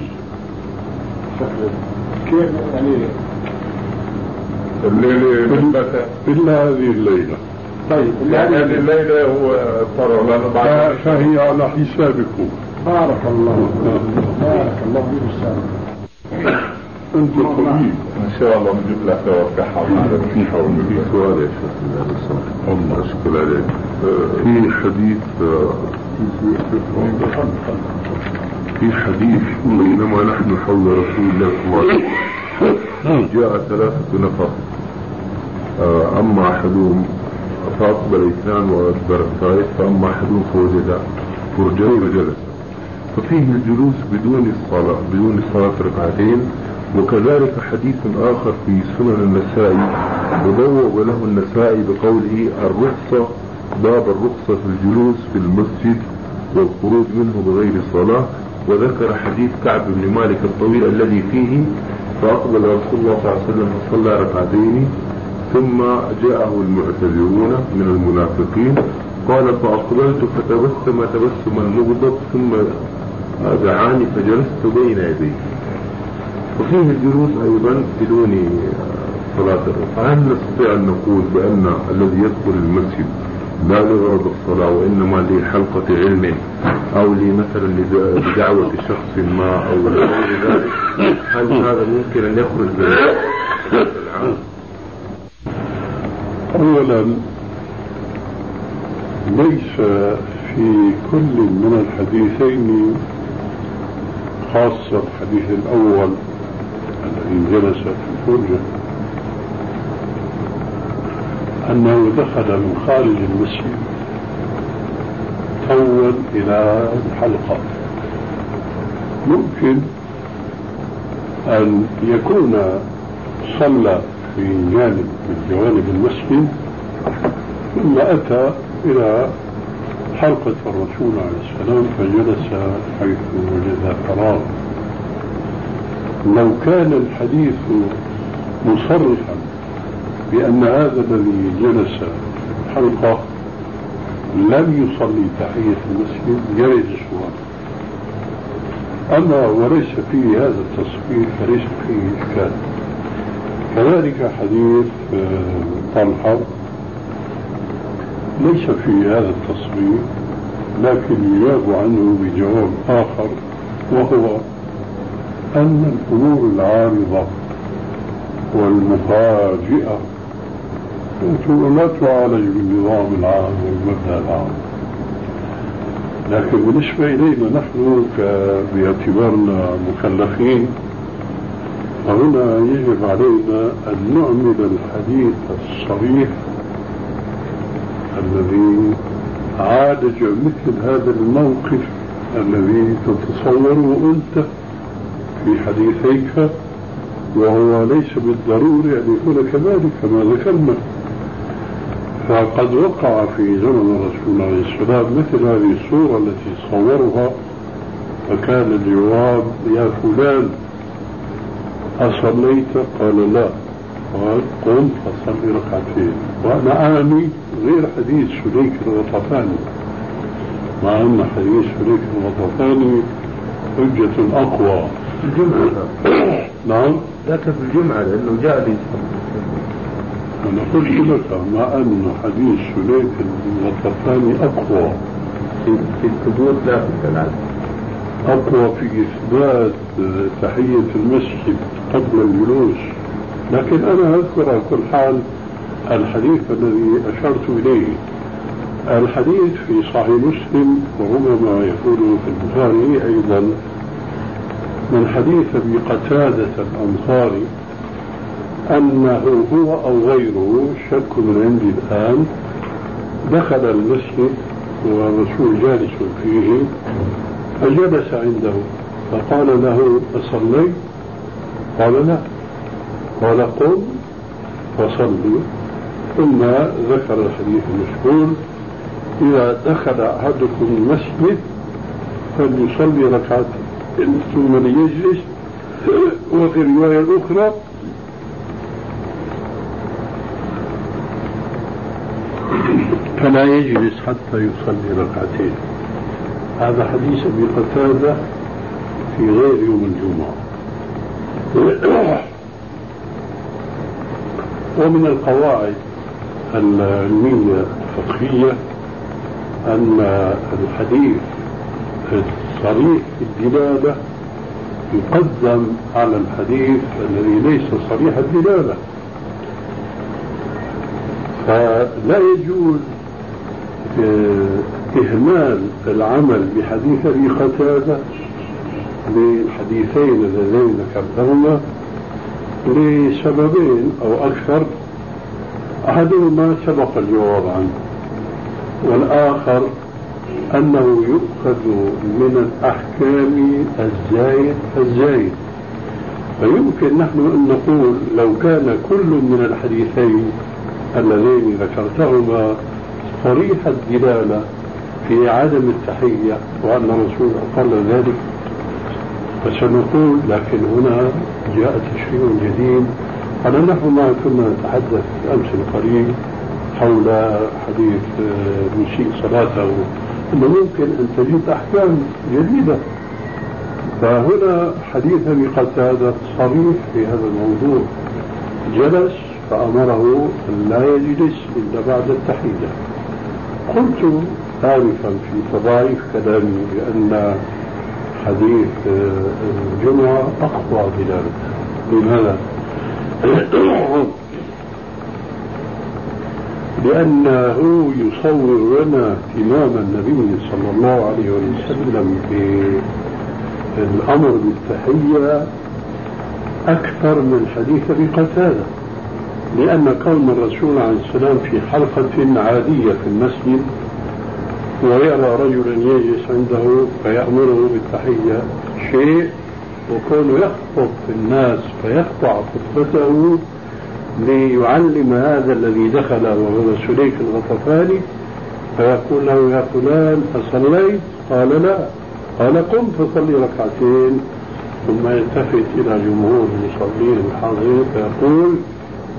I: كيف يعني
H: الليلة متى
F: إلا هذه الليلة.
I: طيب
H: يعني هذه الليلة. هو لأنه
F: ف-
H: بعد
F: فهي على حسابكم.
I: بارك الله بارك الله فيك
F: أنت طبيب.
H: إن شاء الله نجيب لك توقعها في
G: سؤال يا شيخ الله. أشكر عليك. في حديث في حديث بينما نحن حول رسول الله صلى الله عليه وسلم. جاء ثلاثة نفر. آه، أما أحدهم فأقبل اثنان وأدبر الثالث فأما أحدهم فوجد فرجا فجلس ففيه الجلوس بدون الصلاة بدون صلاة ركعتين وكذلك حديث آخر في سنن النسائي وبوأ له النسائي بقوله الرخصة باب الرخصة في الجلوس في المسجد والخروج منه بغير صلاة وذكر حديث كعب بن مالك الطويل الذي فيه فأقبل رسول الله صلى الله عليه وسلم فصلى ركعتين ثم جاءه المعتذرون من المنافقين قال فأقبلت فتبسم تبسما مغضب ثم دعاني فجلست بين يديه وفيه الجلوس أيضا بدون صلاة. فهل نستطيع أن نقول بأن الذي يدخل المسجد لا لغرض الصلاة وإنما لحلقة علم أو مثلا لدعوة شخص ما أو غير ذلك هل هذا ممكن أن يخرج من العام؟
C: أولا ليس في كل من الحديثين خاصة الحديث الأول الذي جلس في الفرجة أنه دخل من خارج المسجد تول إلى الحلقة ممكن أن يكون صلى في جانب من جوانب المسجد ثم أتى إلى حلقة الرسول عليه السلام فجلس حيث وجد فراغ لو كان الحديث مصرحا بأن هذا الذي جلس الحلقة لم يصلي تحية المسجد يرد السؤال أما وليس فيه هذا التصوير فليس فيه إشكال. كذلك حديث آه، طلحة. ليس في هذا التصوير لكن يجاب عنه بجواب آخر وهو أن الأمور العارضة والمفاجئة لا تعالج بالنظام العام والمبدأ العام. لكن بالنسبة إلينا نحن باعتبارنا مكلفين فهنا يجب علينا أن نعمل الحديث الصريح الذي عالج مثل هذا الموقف الذي تتصوره أنت في حديثيك وهو ليس بالضروري أن يكون كذلك كما ذكرنا. فقد وقع في زمن الرسول عليه السلام مثل هذه الصورة التي صورها فكان الجواب يا فلان أصليت؟ قال لا. قال قم فصلي ركعتين. وأنا أعني غير حديث سليك الغطفاني مع أن حديث سليك الغطفاني حجة أقوى.
G: الجمعة.
C: نعم.
G: لكن في الجمعة لأنه جاء لي
C: أنا قلت لك مع أن حديث سليك الغطفاني أقوى
G: في الثبوت لا في الكلام.
C: أقوى في إثبات تحية المسجد قبل الجلوس. لكن أنا أذكر على كل حال الحديث الذي أشرت إليه. الحديث في صحيح مسلم وربما يكون في البخاري أيضا من حديث أبي قتادة الأنصاري أنه هو أو غيره شك من عندي الآن. دخل المسجد والرسول جالس فيه فجلس عنده فقال له أصليت قال لا. قال قم فصلي ثم ذكر الحديث المشهور إذا دخل أحدكم المسجد فليصلي ركعتين ثم ليجلس. وفي الرواية الأخرى فلا يجلس حتى يصلي ركعتين. هذا حديث أبي قتادة في غير يوم الجمعة. *clears throat* ومن القواعد العلمية الفقهية أن الحديث الصريح الدلالة يقدم على الحديث الذي ليس صريح الدلالة. فلا يجوز إهمال العمل بحديث أبي قتادة للحديثين اللذين ذكرتهما لسببين أو أكثر أحدهما سبق الجواب عنه والآخر أنه يؤخذ من الأحكام الزايد الزايد. فيمكن نحن أن نقول لو كان كل من الحديثين اللذين ذكرتهما صريح الدلالة في عدم التحية وأن الرسول أقر ذلك. فسنقول لكن هنا جاء تشريع جديد. على نحو ما كنا نتحدث أمس القريب حول حديث مسيء صلاته. أنه ممكن أن تجد أحكام جديدة. فهنا حديث أبي قتادة صريح في هذا الموضوع. جلس فأمره أن لا يجلس إلا بعد التحية. قلت آنفا في تضاعيف كلامي بأن حديث الجمعة أقوى دلالة لماذا؟ *coughs* لأنه يصور لنا اهتمام النبي صلى الله عليه وسلم بالأمر بالتحية أكثر من حديث أبي قتادة لأن كون الرسول عليه السلام في حلقة عادية في المسجد ويرى رجلا يجلس عنده فيأمره بالتحية شيء وكونه يخطب في الناس فيقطع خطبته ليعلم هذا الذي دخل وهو سليك الغطفاني فيقول له يا فلان أصليت؟ قال لا قال قم فصلي ركعتين ثم يلتفت إلى جمهور المصلين الحاضرين فيقول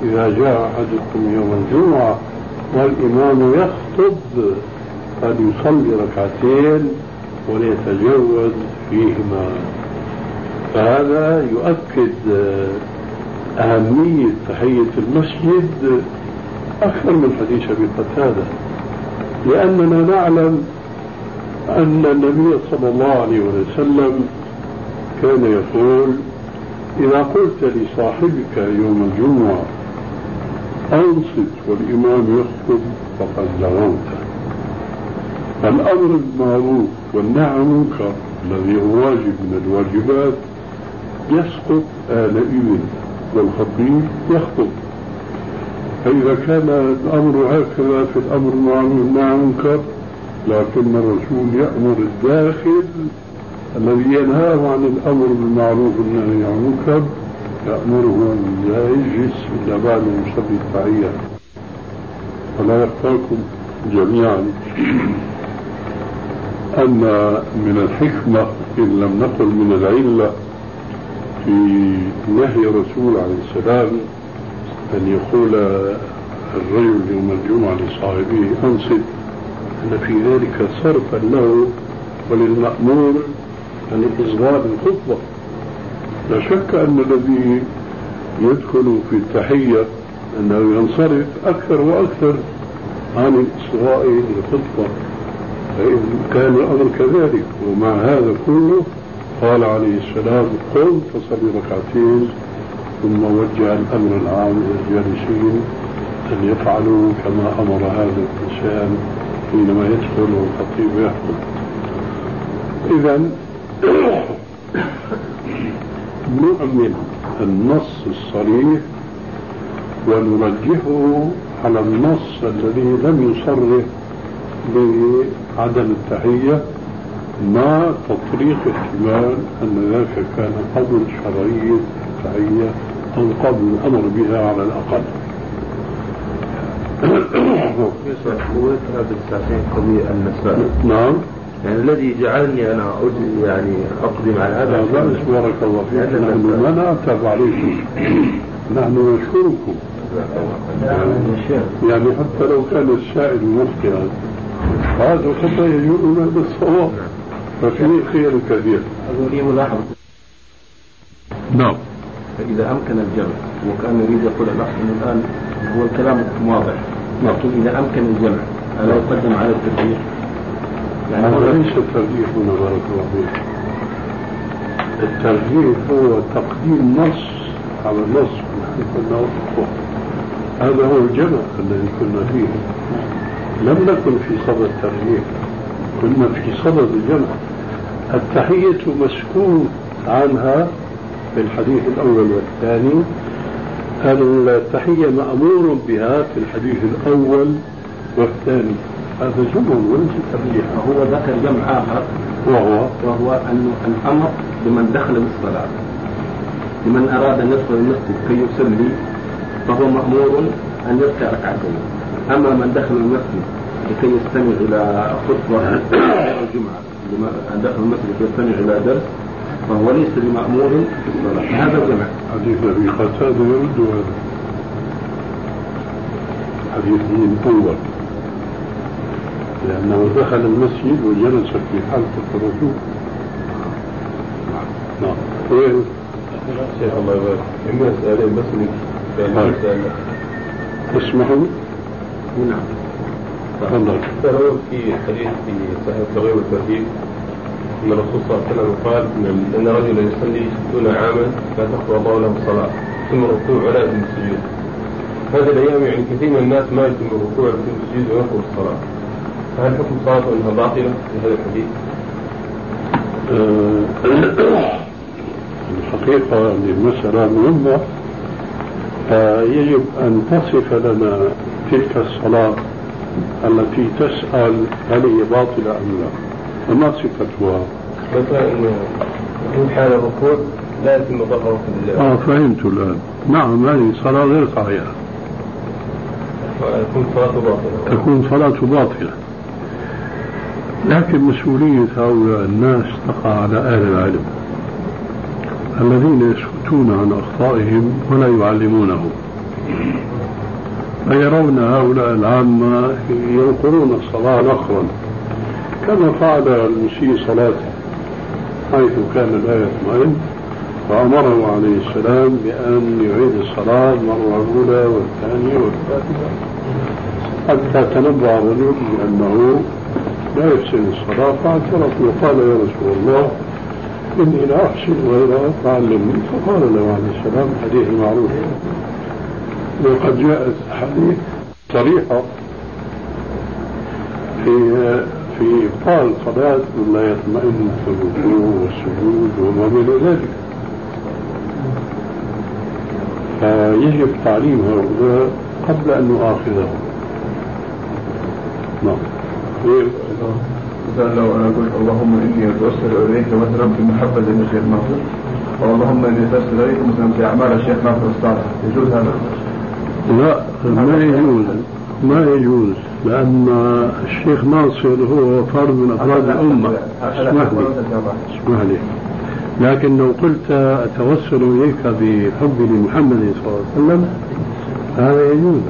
C: إذا جاء أحدكم يوم الجمعة والإمام يخطب فليصلي ركعتين وليتجوز فيهما. فهذا يؤكد أهمية تحية المسجد أكثر من حديث أبي قتادة لأننا نعلم أن النبي صلى الله عليه وسلم كان يقول إذا قلت لصاحبك يوم الجمعة أنصت والإمام يخطب فقد لغوت الأمر بالمعروف والنهي عن المنكر الذي هو واجب من الواجبات يسقط آنئذ والخطيب يخطب. فإذا كان الأمر هكذا في الأمر بالمعروف والنهي عن المنكر لكن الرسول يأمر الداخل الذي ينهاه عن الأمر بالمعروف والنهي عن المنكر يأمره لا يجلس إلا بعد أن يصلي التحية فلا يخفاكم جميعا. أن من الحكمة إن لم نقل من العلة في نهي الرسول عليه السلام أن يقول الرجل يوم الجمعة لصاحبه أنصت أن في ذلك صرفا له وللمأمور عن الإصغاء بالخطبة لا شك أن الذي يدخل في التحية أنه ينصرف أكثر وأكثر عن الإصغاء للخطبة فإن كان الأمر كذلك. ومع هذا كله قال عليه السلام قم فصل ركعتين ثم وجه الأمر العام إلى الجالسين أن يفعلوا كما أمر هذا الإنسان حينما يدخل والخطيب يخطب إذا نؤمن النص الصريح ونرجحه على النص الذي لم يصرح بعدم التحية مع تطريق احتمال أن ذاك كان قبل شرعية التحية أو قبل الأمر بها على الأقل.
G: يسأل قضية النساء
C: نعم.
G: يعني الذي جعلني أنا يعني أقدم على هذا
C: لا بارك الله فيك. نحن ما نعتب عليكم نحن نشكركم. يعني حتى لو كان السائل مخطئا هذا حتى يجوز هذا الصواب ففيه خير كثير.
B: لي
C: نعم.
B: فإذا أمكن الجمع وكان يريد يقول الأخ أنه الآن هو الكلام واضح. لكن إذا أمكن الجمع ألا يقدم على الترجيح؟
C: يعني ليس الترجيح هنا بارك الله فيك. الترجيح هو تقديم نص على نص كنا أخوة هذا هو الجمع الذي كنا فيه. لم نكن في صدد الترجيح كنا في صدد الجمع. التحية مسكوت عنها في الحديث الأول والثاني. التحية مأمور بها في الحديث الأول والثاني. هذا جمع وليس ترجيح
B: هو ذكر جمع آخر.
C: وهو؟
B: وهو أن الأمر بمن دخل بالصلاة لمن أراد أن يدخل المسجد كي يصلي فهو مأمور أن يركع ركعتين. أما من دخل المسجد لكي يستمع إلى خطبة الجمعة من دخل المسجد لكي يستمع إلى درس فهو ليس بمأمور في الصلاة. هذا الجمع
C: حديث أبي قتادة يرد هذا. حديث أول. لأنه دخل المسجد وجلس في حلقة الرسول نعم. وين؟
G: شيخ الله يبارك. إما سؤالين بس من
C: اسمحوا
B: نعم.
C: تفضل.
G: ترون في حديث في صحيح الترغيب والترهيب أن الرسول صلى الله عليه وسلم قال إن رجلا يصلي 60 عاما لا تقوى الله له الصلاة ثم الركوع ولا يتم السجود. هذه الأيام يعني كثير من الناس ما يتم الركوع ويتم السجود وينقض الصلاة. فهل حكم صلاته انها باطله في هذا الحديث؟
C: آه، الحقيقة المسألة مهمة. فيجب أن تصف لنا تلك الصلاة التي تسأل هل هي باطلة أم لا. وما صفتها؟
G: مثلا في حال الركوع لا يتم ظهره في ال-
C: آه فهمت الآن. نعم هذه صلاة غير صحيحة.
G: تكون صلاته باطلة.
C: تكون صلاة باطلة. لكن مسؤولية هؤلاء الناس تقع على أهل العلم الذين يسكتون عن أخطائهم ولا يعلمونهم فيرون هؤلاء العامة ينقرون الصلاة نقرا كما فعل المسيء صلاته حيث كان لا يطمئن فأمره عليه السلام بأن يعيد الصلاة المرة الأولى والثانية والثالثة حتى تنبأ الرجل بأنه لا يحسن الصلاة فاعترف وقال يا رسول الله. إني لا أحسن غيرها فعلمني فقال له عليه السلام حديث معروف. وقد جاءت حديث صريحة في في إبطال صلاة من لا يطمئن في الركوع والسجود وما بين ذلك. فيجب تعليم هؤلاء قبل أن نؤاخذهم. نعم.
E: مثلا لو أنا قلت اللهم إني أتوسل إليك مثلا بمحبه الشيخ ناصر اللهم إني أتوسل إليك مثلا في أعمال الشيخ ناصر الصالح يجوز هذا؟
C: لا ما يجوز. ما يجوز. لأن الشيخ ناصر هو فرد من أفراد الأمة. اسمح لي. اسمح لي. لكن لو قلت أتوسل إليك بحبي لمحمد صلى الله عليه وسلم هذا يجوز.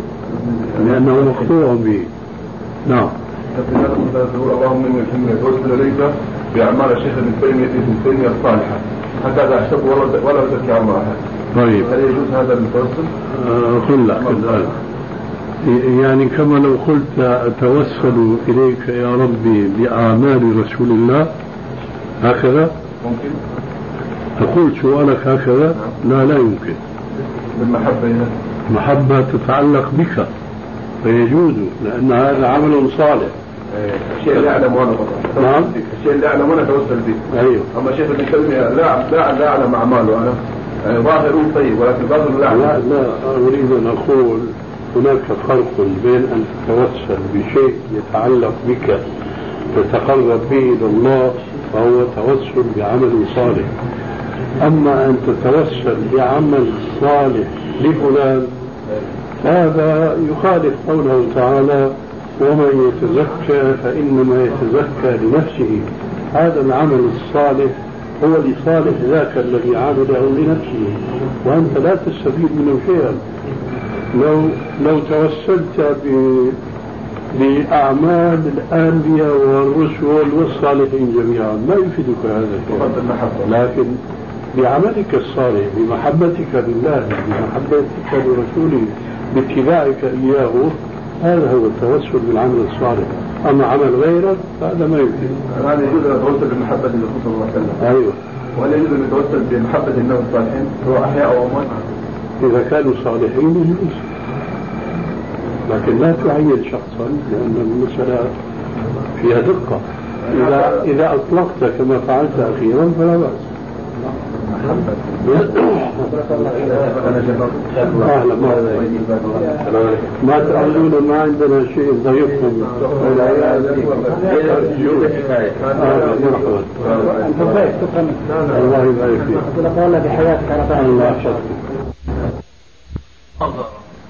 C: لأنه مقطوع به. نعم.
E: اللهم إني اني اتوسل إليك بأعمال الشيخ ابن تيمية ابن تيمية الصالحة. لا أحسب ولا ولا ازكي الله
C: طيب.
E: هل يجوز هذا التوسل؟
C: آه، قل لك يعني كما لو قلت أتوسل إليك يا ربي بأعمال رسول الله هكذا؟
E: ممكن.
C: تقول سؤالك هكذا؟ لا لا يمكن.
E: بالمحبة
C: محبة تتعلق بك فيجوز لأن هذا عمل صالح.
E: الشيء اللي أعلم وأنا فقط
C: نعم.
E: الشيء اللي أعلم وأنا اتوسل به.
C: أيوه.
E: أما شيخ ابن تيمية لا لا لا أعلم أعماله أنا. يعني ظاهره طيب ولكن باطنه لا
C: لا
E: اعلم
C: لا أريد أن أقول هناك فرق بين أن تتوسل بشيء يتعلق بك تتقرب به إلى الله فهو توسل بعمل صالح. أما أن تتوسل بعمل صالح لفلان هذا يخالف قوله تعالى ومن يتزكى فإنما يتزكى لنفسه. هذا العمل الصالح هو لصالح ذاك الذي عمله لنفسه. وأنت لا تستفيد منه شيئا. لو لو توسلت ب بأعمال الأنبياء والرسل والصالحين جميعا ما يفيدك هذا لكن بعملك الصالح بمحبتك لله بمحبتك لرسوله باتباعك إياه هذا هو التوسل بالعمل الصالح. أما عمل غيرك فهذا ما يمكن.
E: هذا يجوز أن اتوسل بمحبة الرسول صلى الله عليه وسلم.
C: أيوه.
E: ولا يجوز أن اتوسل بمحبة الناس الصالحين سواء أحياء أو اموات
C: إذا كانوا صالحين يجوز. لكن لا تعين شخصا لأن المسألة فيها دقة. إذا إذا أطلقت كما فعلت أخيرا فلا أهلا ما تعلمون ما عندنا شيء مرحبا الله يبارك فيك
D: الله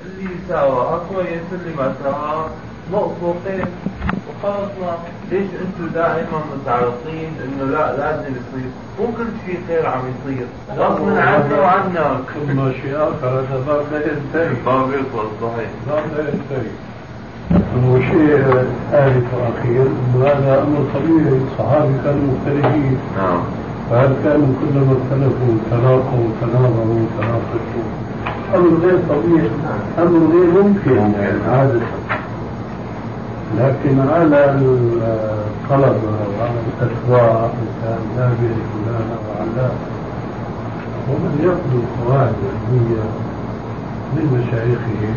J: اللي ساواها كويس اللي ما وخلصنا ليش أنتم دائما متعلقين إنه لا لازم يصير؟ مو كل شيء خير عم يصير. غصب عنا وعنك
C: ثم شيء آخر هذا باب لا ينتهي.
J: ما بيخلص صحيح
C: باب لا ينتهي. وشيء ثالث وأخير أنه هذا أمر طبيعي. الصحابة كانوا مختلفين.
J: نعم.
C: فهل كانوا كلما اختلفوا تلاقوا تناظروا تناقشوا؟ أمر غير طبيعي. أمر غير ممكن. يعني عادة. لكن على الطلبة وعلى الأسواق كان نابل فلان وعلان ومن يطلب قواعد علمية من مشايخهم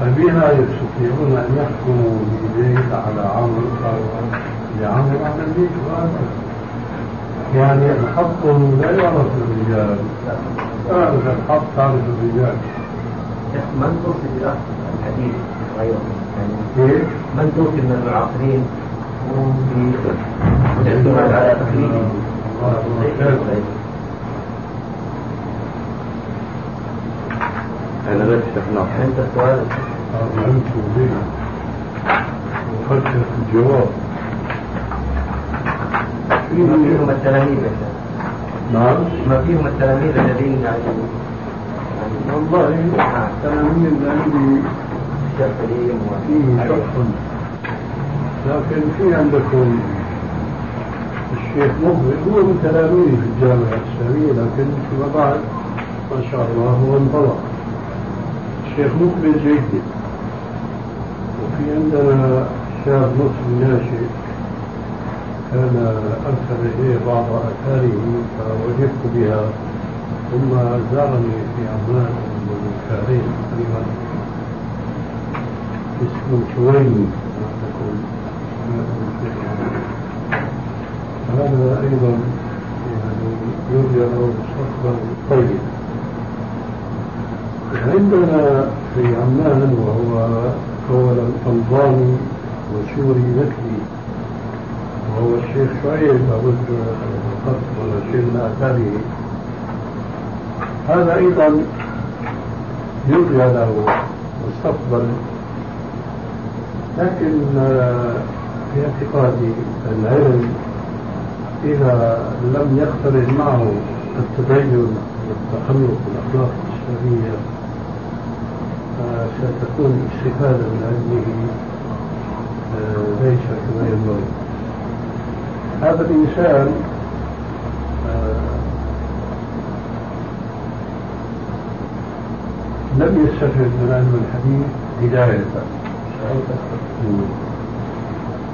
C: فبها يستطيعون أن يحكموا بزيد على عمرو أو لعمرو على البيت وهذا. يعني الحق لا يعرف الرجال. تعرف الحق تعرف الرجال.
B: من توصي الحديث؟ غيره يعني
C: كيف؟
B: من توفي من المعاصرين هم في الاعتماد على تقليده
E: أنا لا تشرح
B: عند سؤال
C: أنت به وفكر في الجواب
B: ما فيهم التلاميذ.
C: نعم
B: ما فيهم التلاميذ الذين يعني
C: والله التلاميذ عندي فيه شح لكن في عندكم الشيخ مقبل هو من تلاميذي في الجامعة الإسلامية لكن فيما بعد ما شاء الله هو انطلق. الشيخ مقبل جيد وفي عندنا شاب مسلم ناشئ كان أرسل إليه بعض آثاره فوجدت بها ثم زارني في عمان منذ شهرين تقريبا اسمه شويني. هذا أيضا يعني يرجى له مستقبل طيب. عندنا في عمان وهو أولا ألباني وسوري مثلي وهو الشيخ شعيب لابد الخط ولا من آثاره هذا أيضا يرجى له مستقبل لكن في اعتقادي العلم إذا لم يختلط معه التدين والتخلق والأخلاق الإسلامية ستكون الاستفادة من علمه آه، ليس كما ينبغي. هذا الإنسان آه، لم يستفد من علم الحديث هداية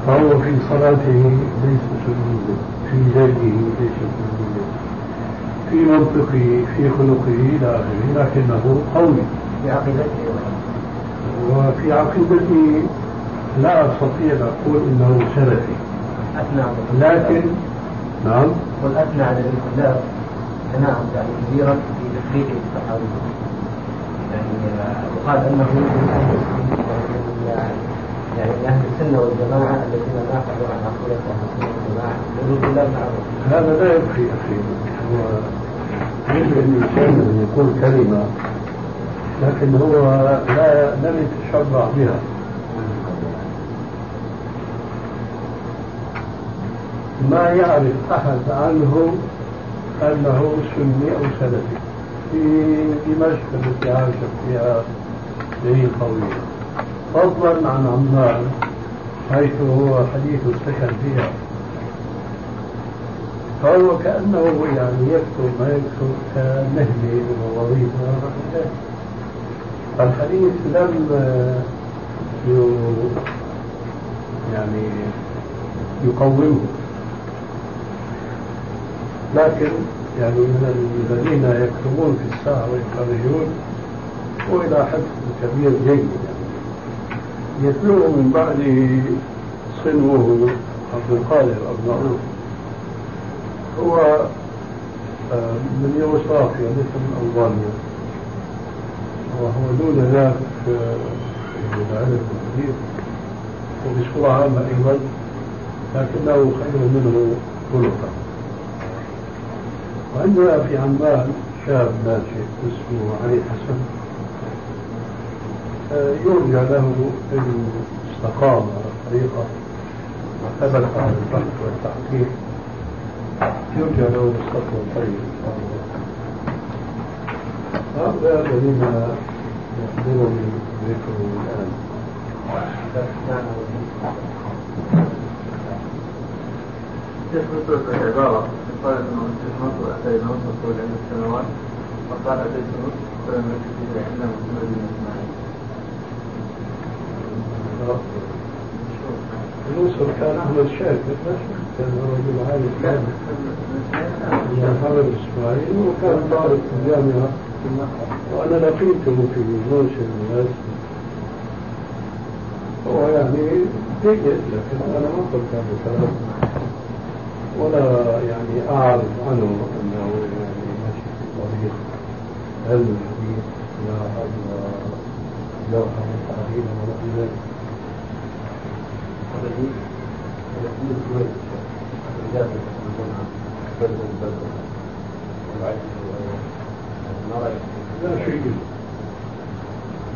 C: فهو في صلاته ليس سجودا في زيده ليس سجودا في منطقه في خلقه إلى آخره لكنه قوي.
B: في عقيدته
C: وفي عقيدتي لا أستطيع أن أقول إنه سلفي.
B: أثنى
C: لكن نعم.
B: والأثنى على الانقلاب ثناء يعني كبيرا في تفريقه الصحابي يعني آه، يقال أنه يعني من أهل السنة والجماعة الذين ناقضوا عن عقيدة أهل السنة والجماعة. وجود الله معروف
C: هذا لا يكفي أخي. هو يجب الإنسان أن يقول كلمة لكن هو لا لم يتشرع بها. ما يعرف أحد عنه أنه سني أو سلفي. في دمشق التي عاش فيها سنين طويلة فضلا عن عمان حيث هو حديث السكن فيها. فهو كأنه يعني يكتب ما يكتب كنهلي ووظيفة الحديث لم يعني يقومه. لكن يعني من الذين يكتبون في الساعة ويخرجون وإلى حد كبير جيد. يتلوه من بعده صنوه عبد القادر أبناؤه هو آه، من يوغوسلافيا ليس من ألبانيا. وهو دون ذلك آه، من العلم الحديث وبصورة عامة أيضا لكنه خير منه خلقا وعندنا في عمان شاب ناشئ اسمه علي حسن. آه، يرجى له أن استقام على الطريقة وثبت على البحث والتحقيق يرجى له مستقبل طيب إن شاء الله هؤلاء الذين يحضرني ذكرهم الآن
J: شيخ نصر العبارة قال انه الشيخ نصر اتى إلى مصر طول عدة سنوات وقال اتيت مصر فلم يكن فيها الا محمد بن
C: الأسر كان أحمد شاكر كان رجل عالم كان من إسماعيل وكان طالب في الجامعة وأنا لقيته في موسم الناس هو يعني جيد لكن أنا ما قلت هذا الكلام ولا يعني أعرف عنه أنه يعني ماشي في طريق علم الحديث لا التعليم ولا ذلك هذا دين هذا دين كويس الرجال يقولون بدل بدل والعلم ما رأيك لا شيء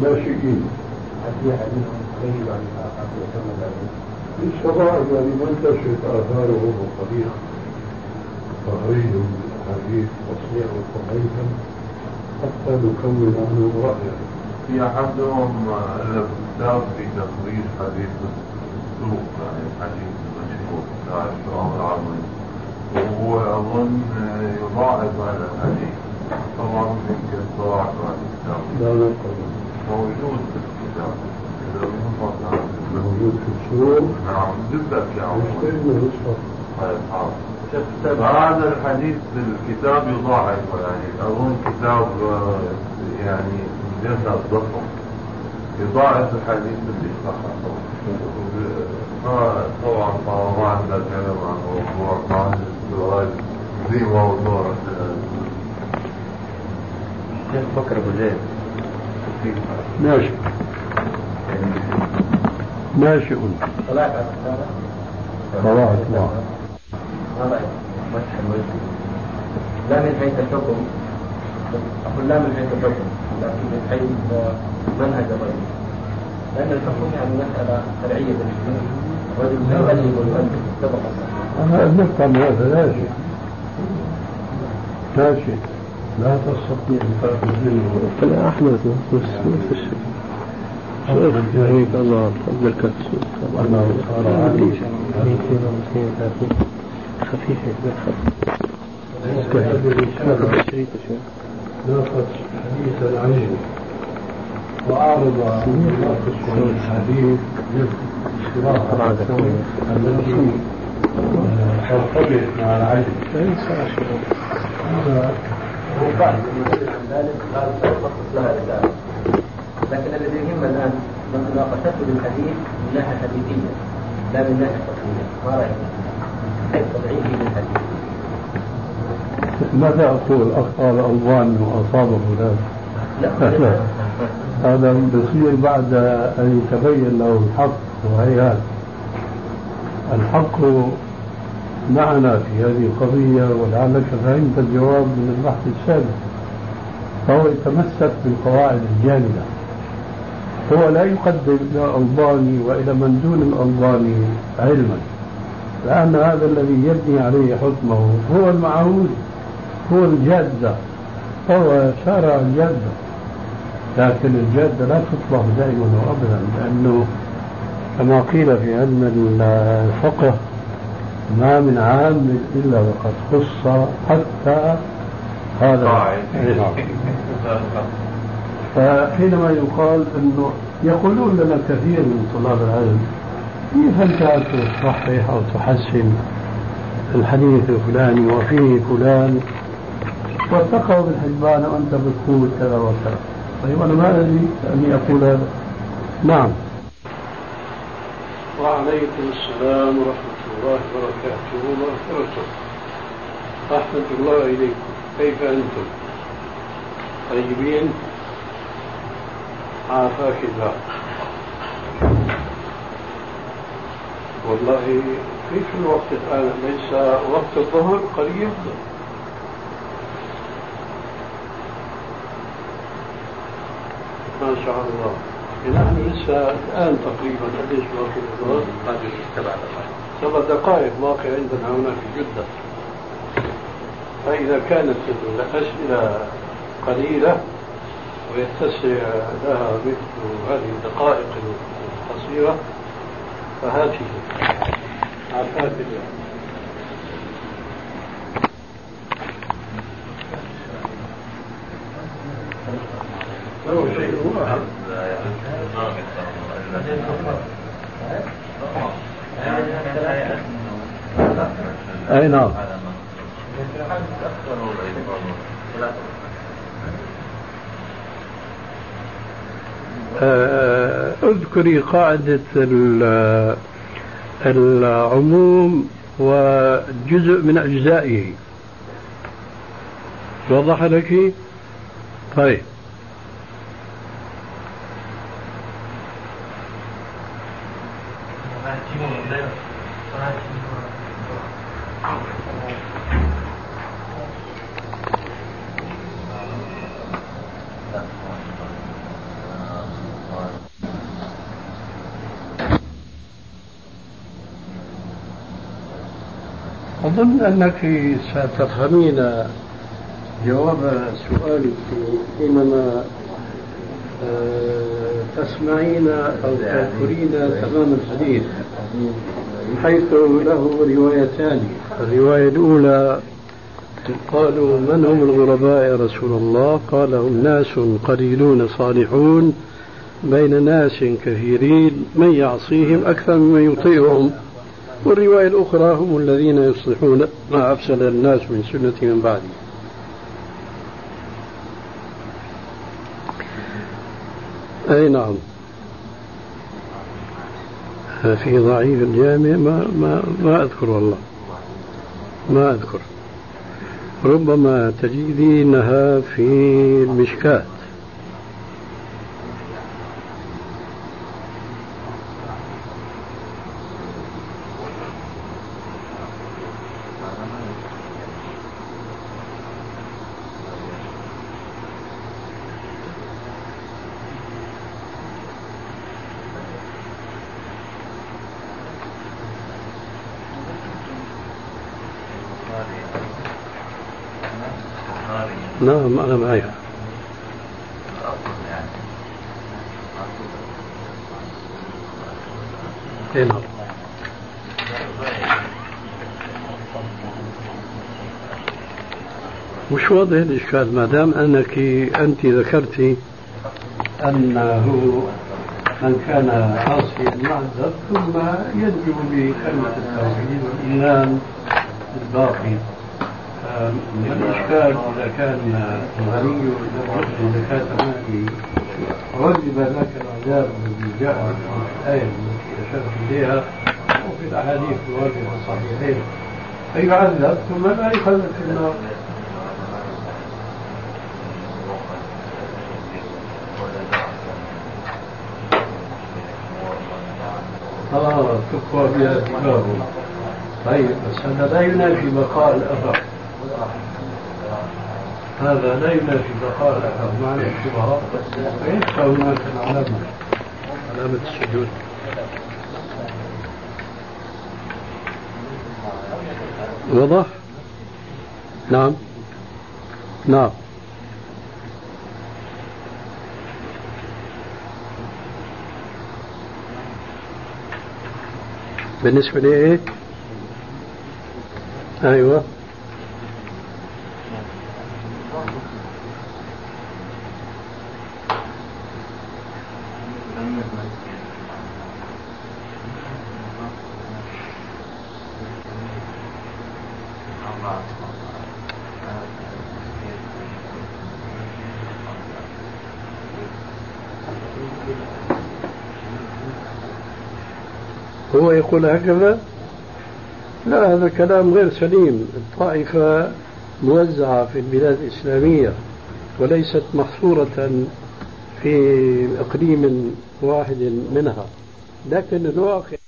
C: لا شيء الشرائع يعني ما انتشرت آثاره بطريق تخريج الحديث تصنيعه ضعيفا حتى نكون عنه رأيا
J: في أحدهم ألف كتاب في تخريج حديث السوق يعني الحديث المشهور بتاع الشعار العربي يضاعف هذا الحديث طبعا يمكن يضاعف هذا الكتاب موجود في الكتاب
C: موجود في السوق
J: نعم جدا يعني هذا الحديث الكتاب يضاعف يعني أظن كتاب يعني جزء ضخم يضاعف الحديث اللي صح طبعا طبعا كلام عن موضوع ما عندنا سؤال في موضوع
B: شيخ بكر ابو زيد
C: ناشئ ناشئ
B: طلعت على الكتابة
C: طلعت نعم
B: ما الوجه لا من حيث الحكم أقول لا من حيث الحكم لكن من حيث منهج الرجل لأن الحكم يعني مسألة فرعية بالنسبة الرجل يغلب ويؤدب
C: أنا هذا لا شيء لا شيء لا تستطيع تأخذ منه
G: أحمد نفس نفس الشيء شيخ هيك الله عبد
C: أنه صار عادي
G: خفيفة
C: ناقش حديث العين وأعرض ناقش الحديث ترتبط مع العين هذا
B: عن ذلك قال سيخصص لها رسالة لكن الذي يهم الآن مناقشته للحديث من ناحية حديثية لا من ناحية فقهية ما رأيك؟ كيف تضعيفه للحديث؟
C: ماذا أقول أخطأ الألباني وأصابه ذلك
B: لا
C: لا. *laughs* هذا بصير بعد أن يتبين له الحق وهيهات الحق معنا في هذه القضية ولعلك فهمت الجواب من البحث السابق فهو يتمسك بالقواعد الجامدة. هو لا يقدم إلى الألباني وإلى من دون الألباني علما لأن هذا الذي يبني عليه حكمه هو المعهود هو الجادة هو شارع الجادة. لكن الجادة لا تطلب دائما وأبدا لأنه كما قيل في علم الفقه ما من عام إلا وقد خص حتى هذا فحينما يقال إنه يقولون لنا كثير من طلاب العلم كيف أنت تصحح أو تحسن الحديث الفلاني وفيه فلان؟ وثقه بالحجبان وأنت بتقول كذا وكذا طيب أنا ما أدري أني أقول هذا. نعم. وعليكم السلام ورحمة الله وبركاته. ومغفرته رحمه الله اليكم كيف أنتم؟ طيبين؟ عافاك الله. والله كيف الوقت الآن ليس وقت الظهر قريب. ما شاء الله. نحن لسه الآن تقريبا قديش وقت الظهر؟ سبع دقائق باقي عندنا هنا في جدة فإذا كانت الأسئلة قليلة ويتسع لها مثل هذه الدقائق القصيرة فهاته عافاك الله أي نعم. آه، اذكري قاعدة ال- العموم وجزء من أجزائه. وضح لك؟ طيب أظن أنك ستفهمين جواب سؤالك حينما آه، تسمعين أو تذكرين تمام الحديث حيث له روايتان. الرواية الأولى قالوا من هم الغرباء يا رسول الله؟ قال هم ناس قليلون صالحون بين ناس كثيرين من يعصيهم أكثر ممن يطيعهم. والرواية الأخرى هم الذين يصلحون ما أفسد الناس من سنة من بعدي. أي نعم. في ضعيف الجامع ما, ما, ما أذكر والله. ما أذكر. ربما تجدينها في المشكات نعم أنا معي إيه نعم. مش واضح الإشكال ما دام أنك أنت ذكرتي أنه من كان عاصيا معذب ثم يدعو بكلمة التوحيد والإيمان الباقي. الإشكال إذا كان الغني زكاة ماله رجب لك العذاب الذي جاء في الآية التي أشرت إليها. وفي الأحاديث الواردة الصحيحين. فيعذب ثم لا يخلد في النار. آه تقوى بها دماغه طيب بس هذا لا ينافي بقاء الأثر هذا لا ينافي بقاء معنى الشبهات فيبقى هناك العلامة علامة السجود. واضح؟ نعم. نعم. بالنسبة لإيه؟ أيوه هو يقول هكذا؟ لا هذا كلام غير سليم. الطائفة موزعة في البلاد الإسلامية وليست محصورة في إقليم واحد منها. لكن الواقع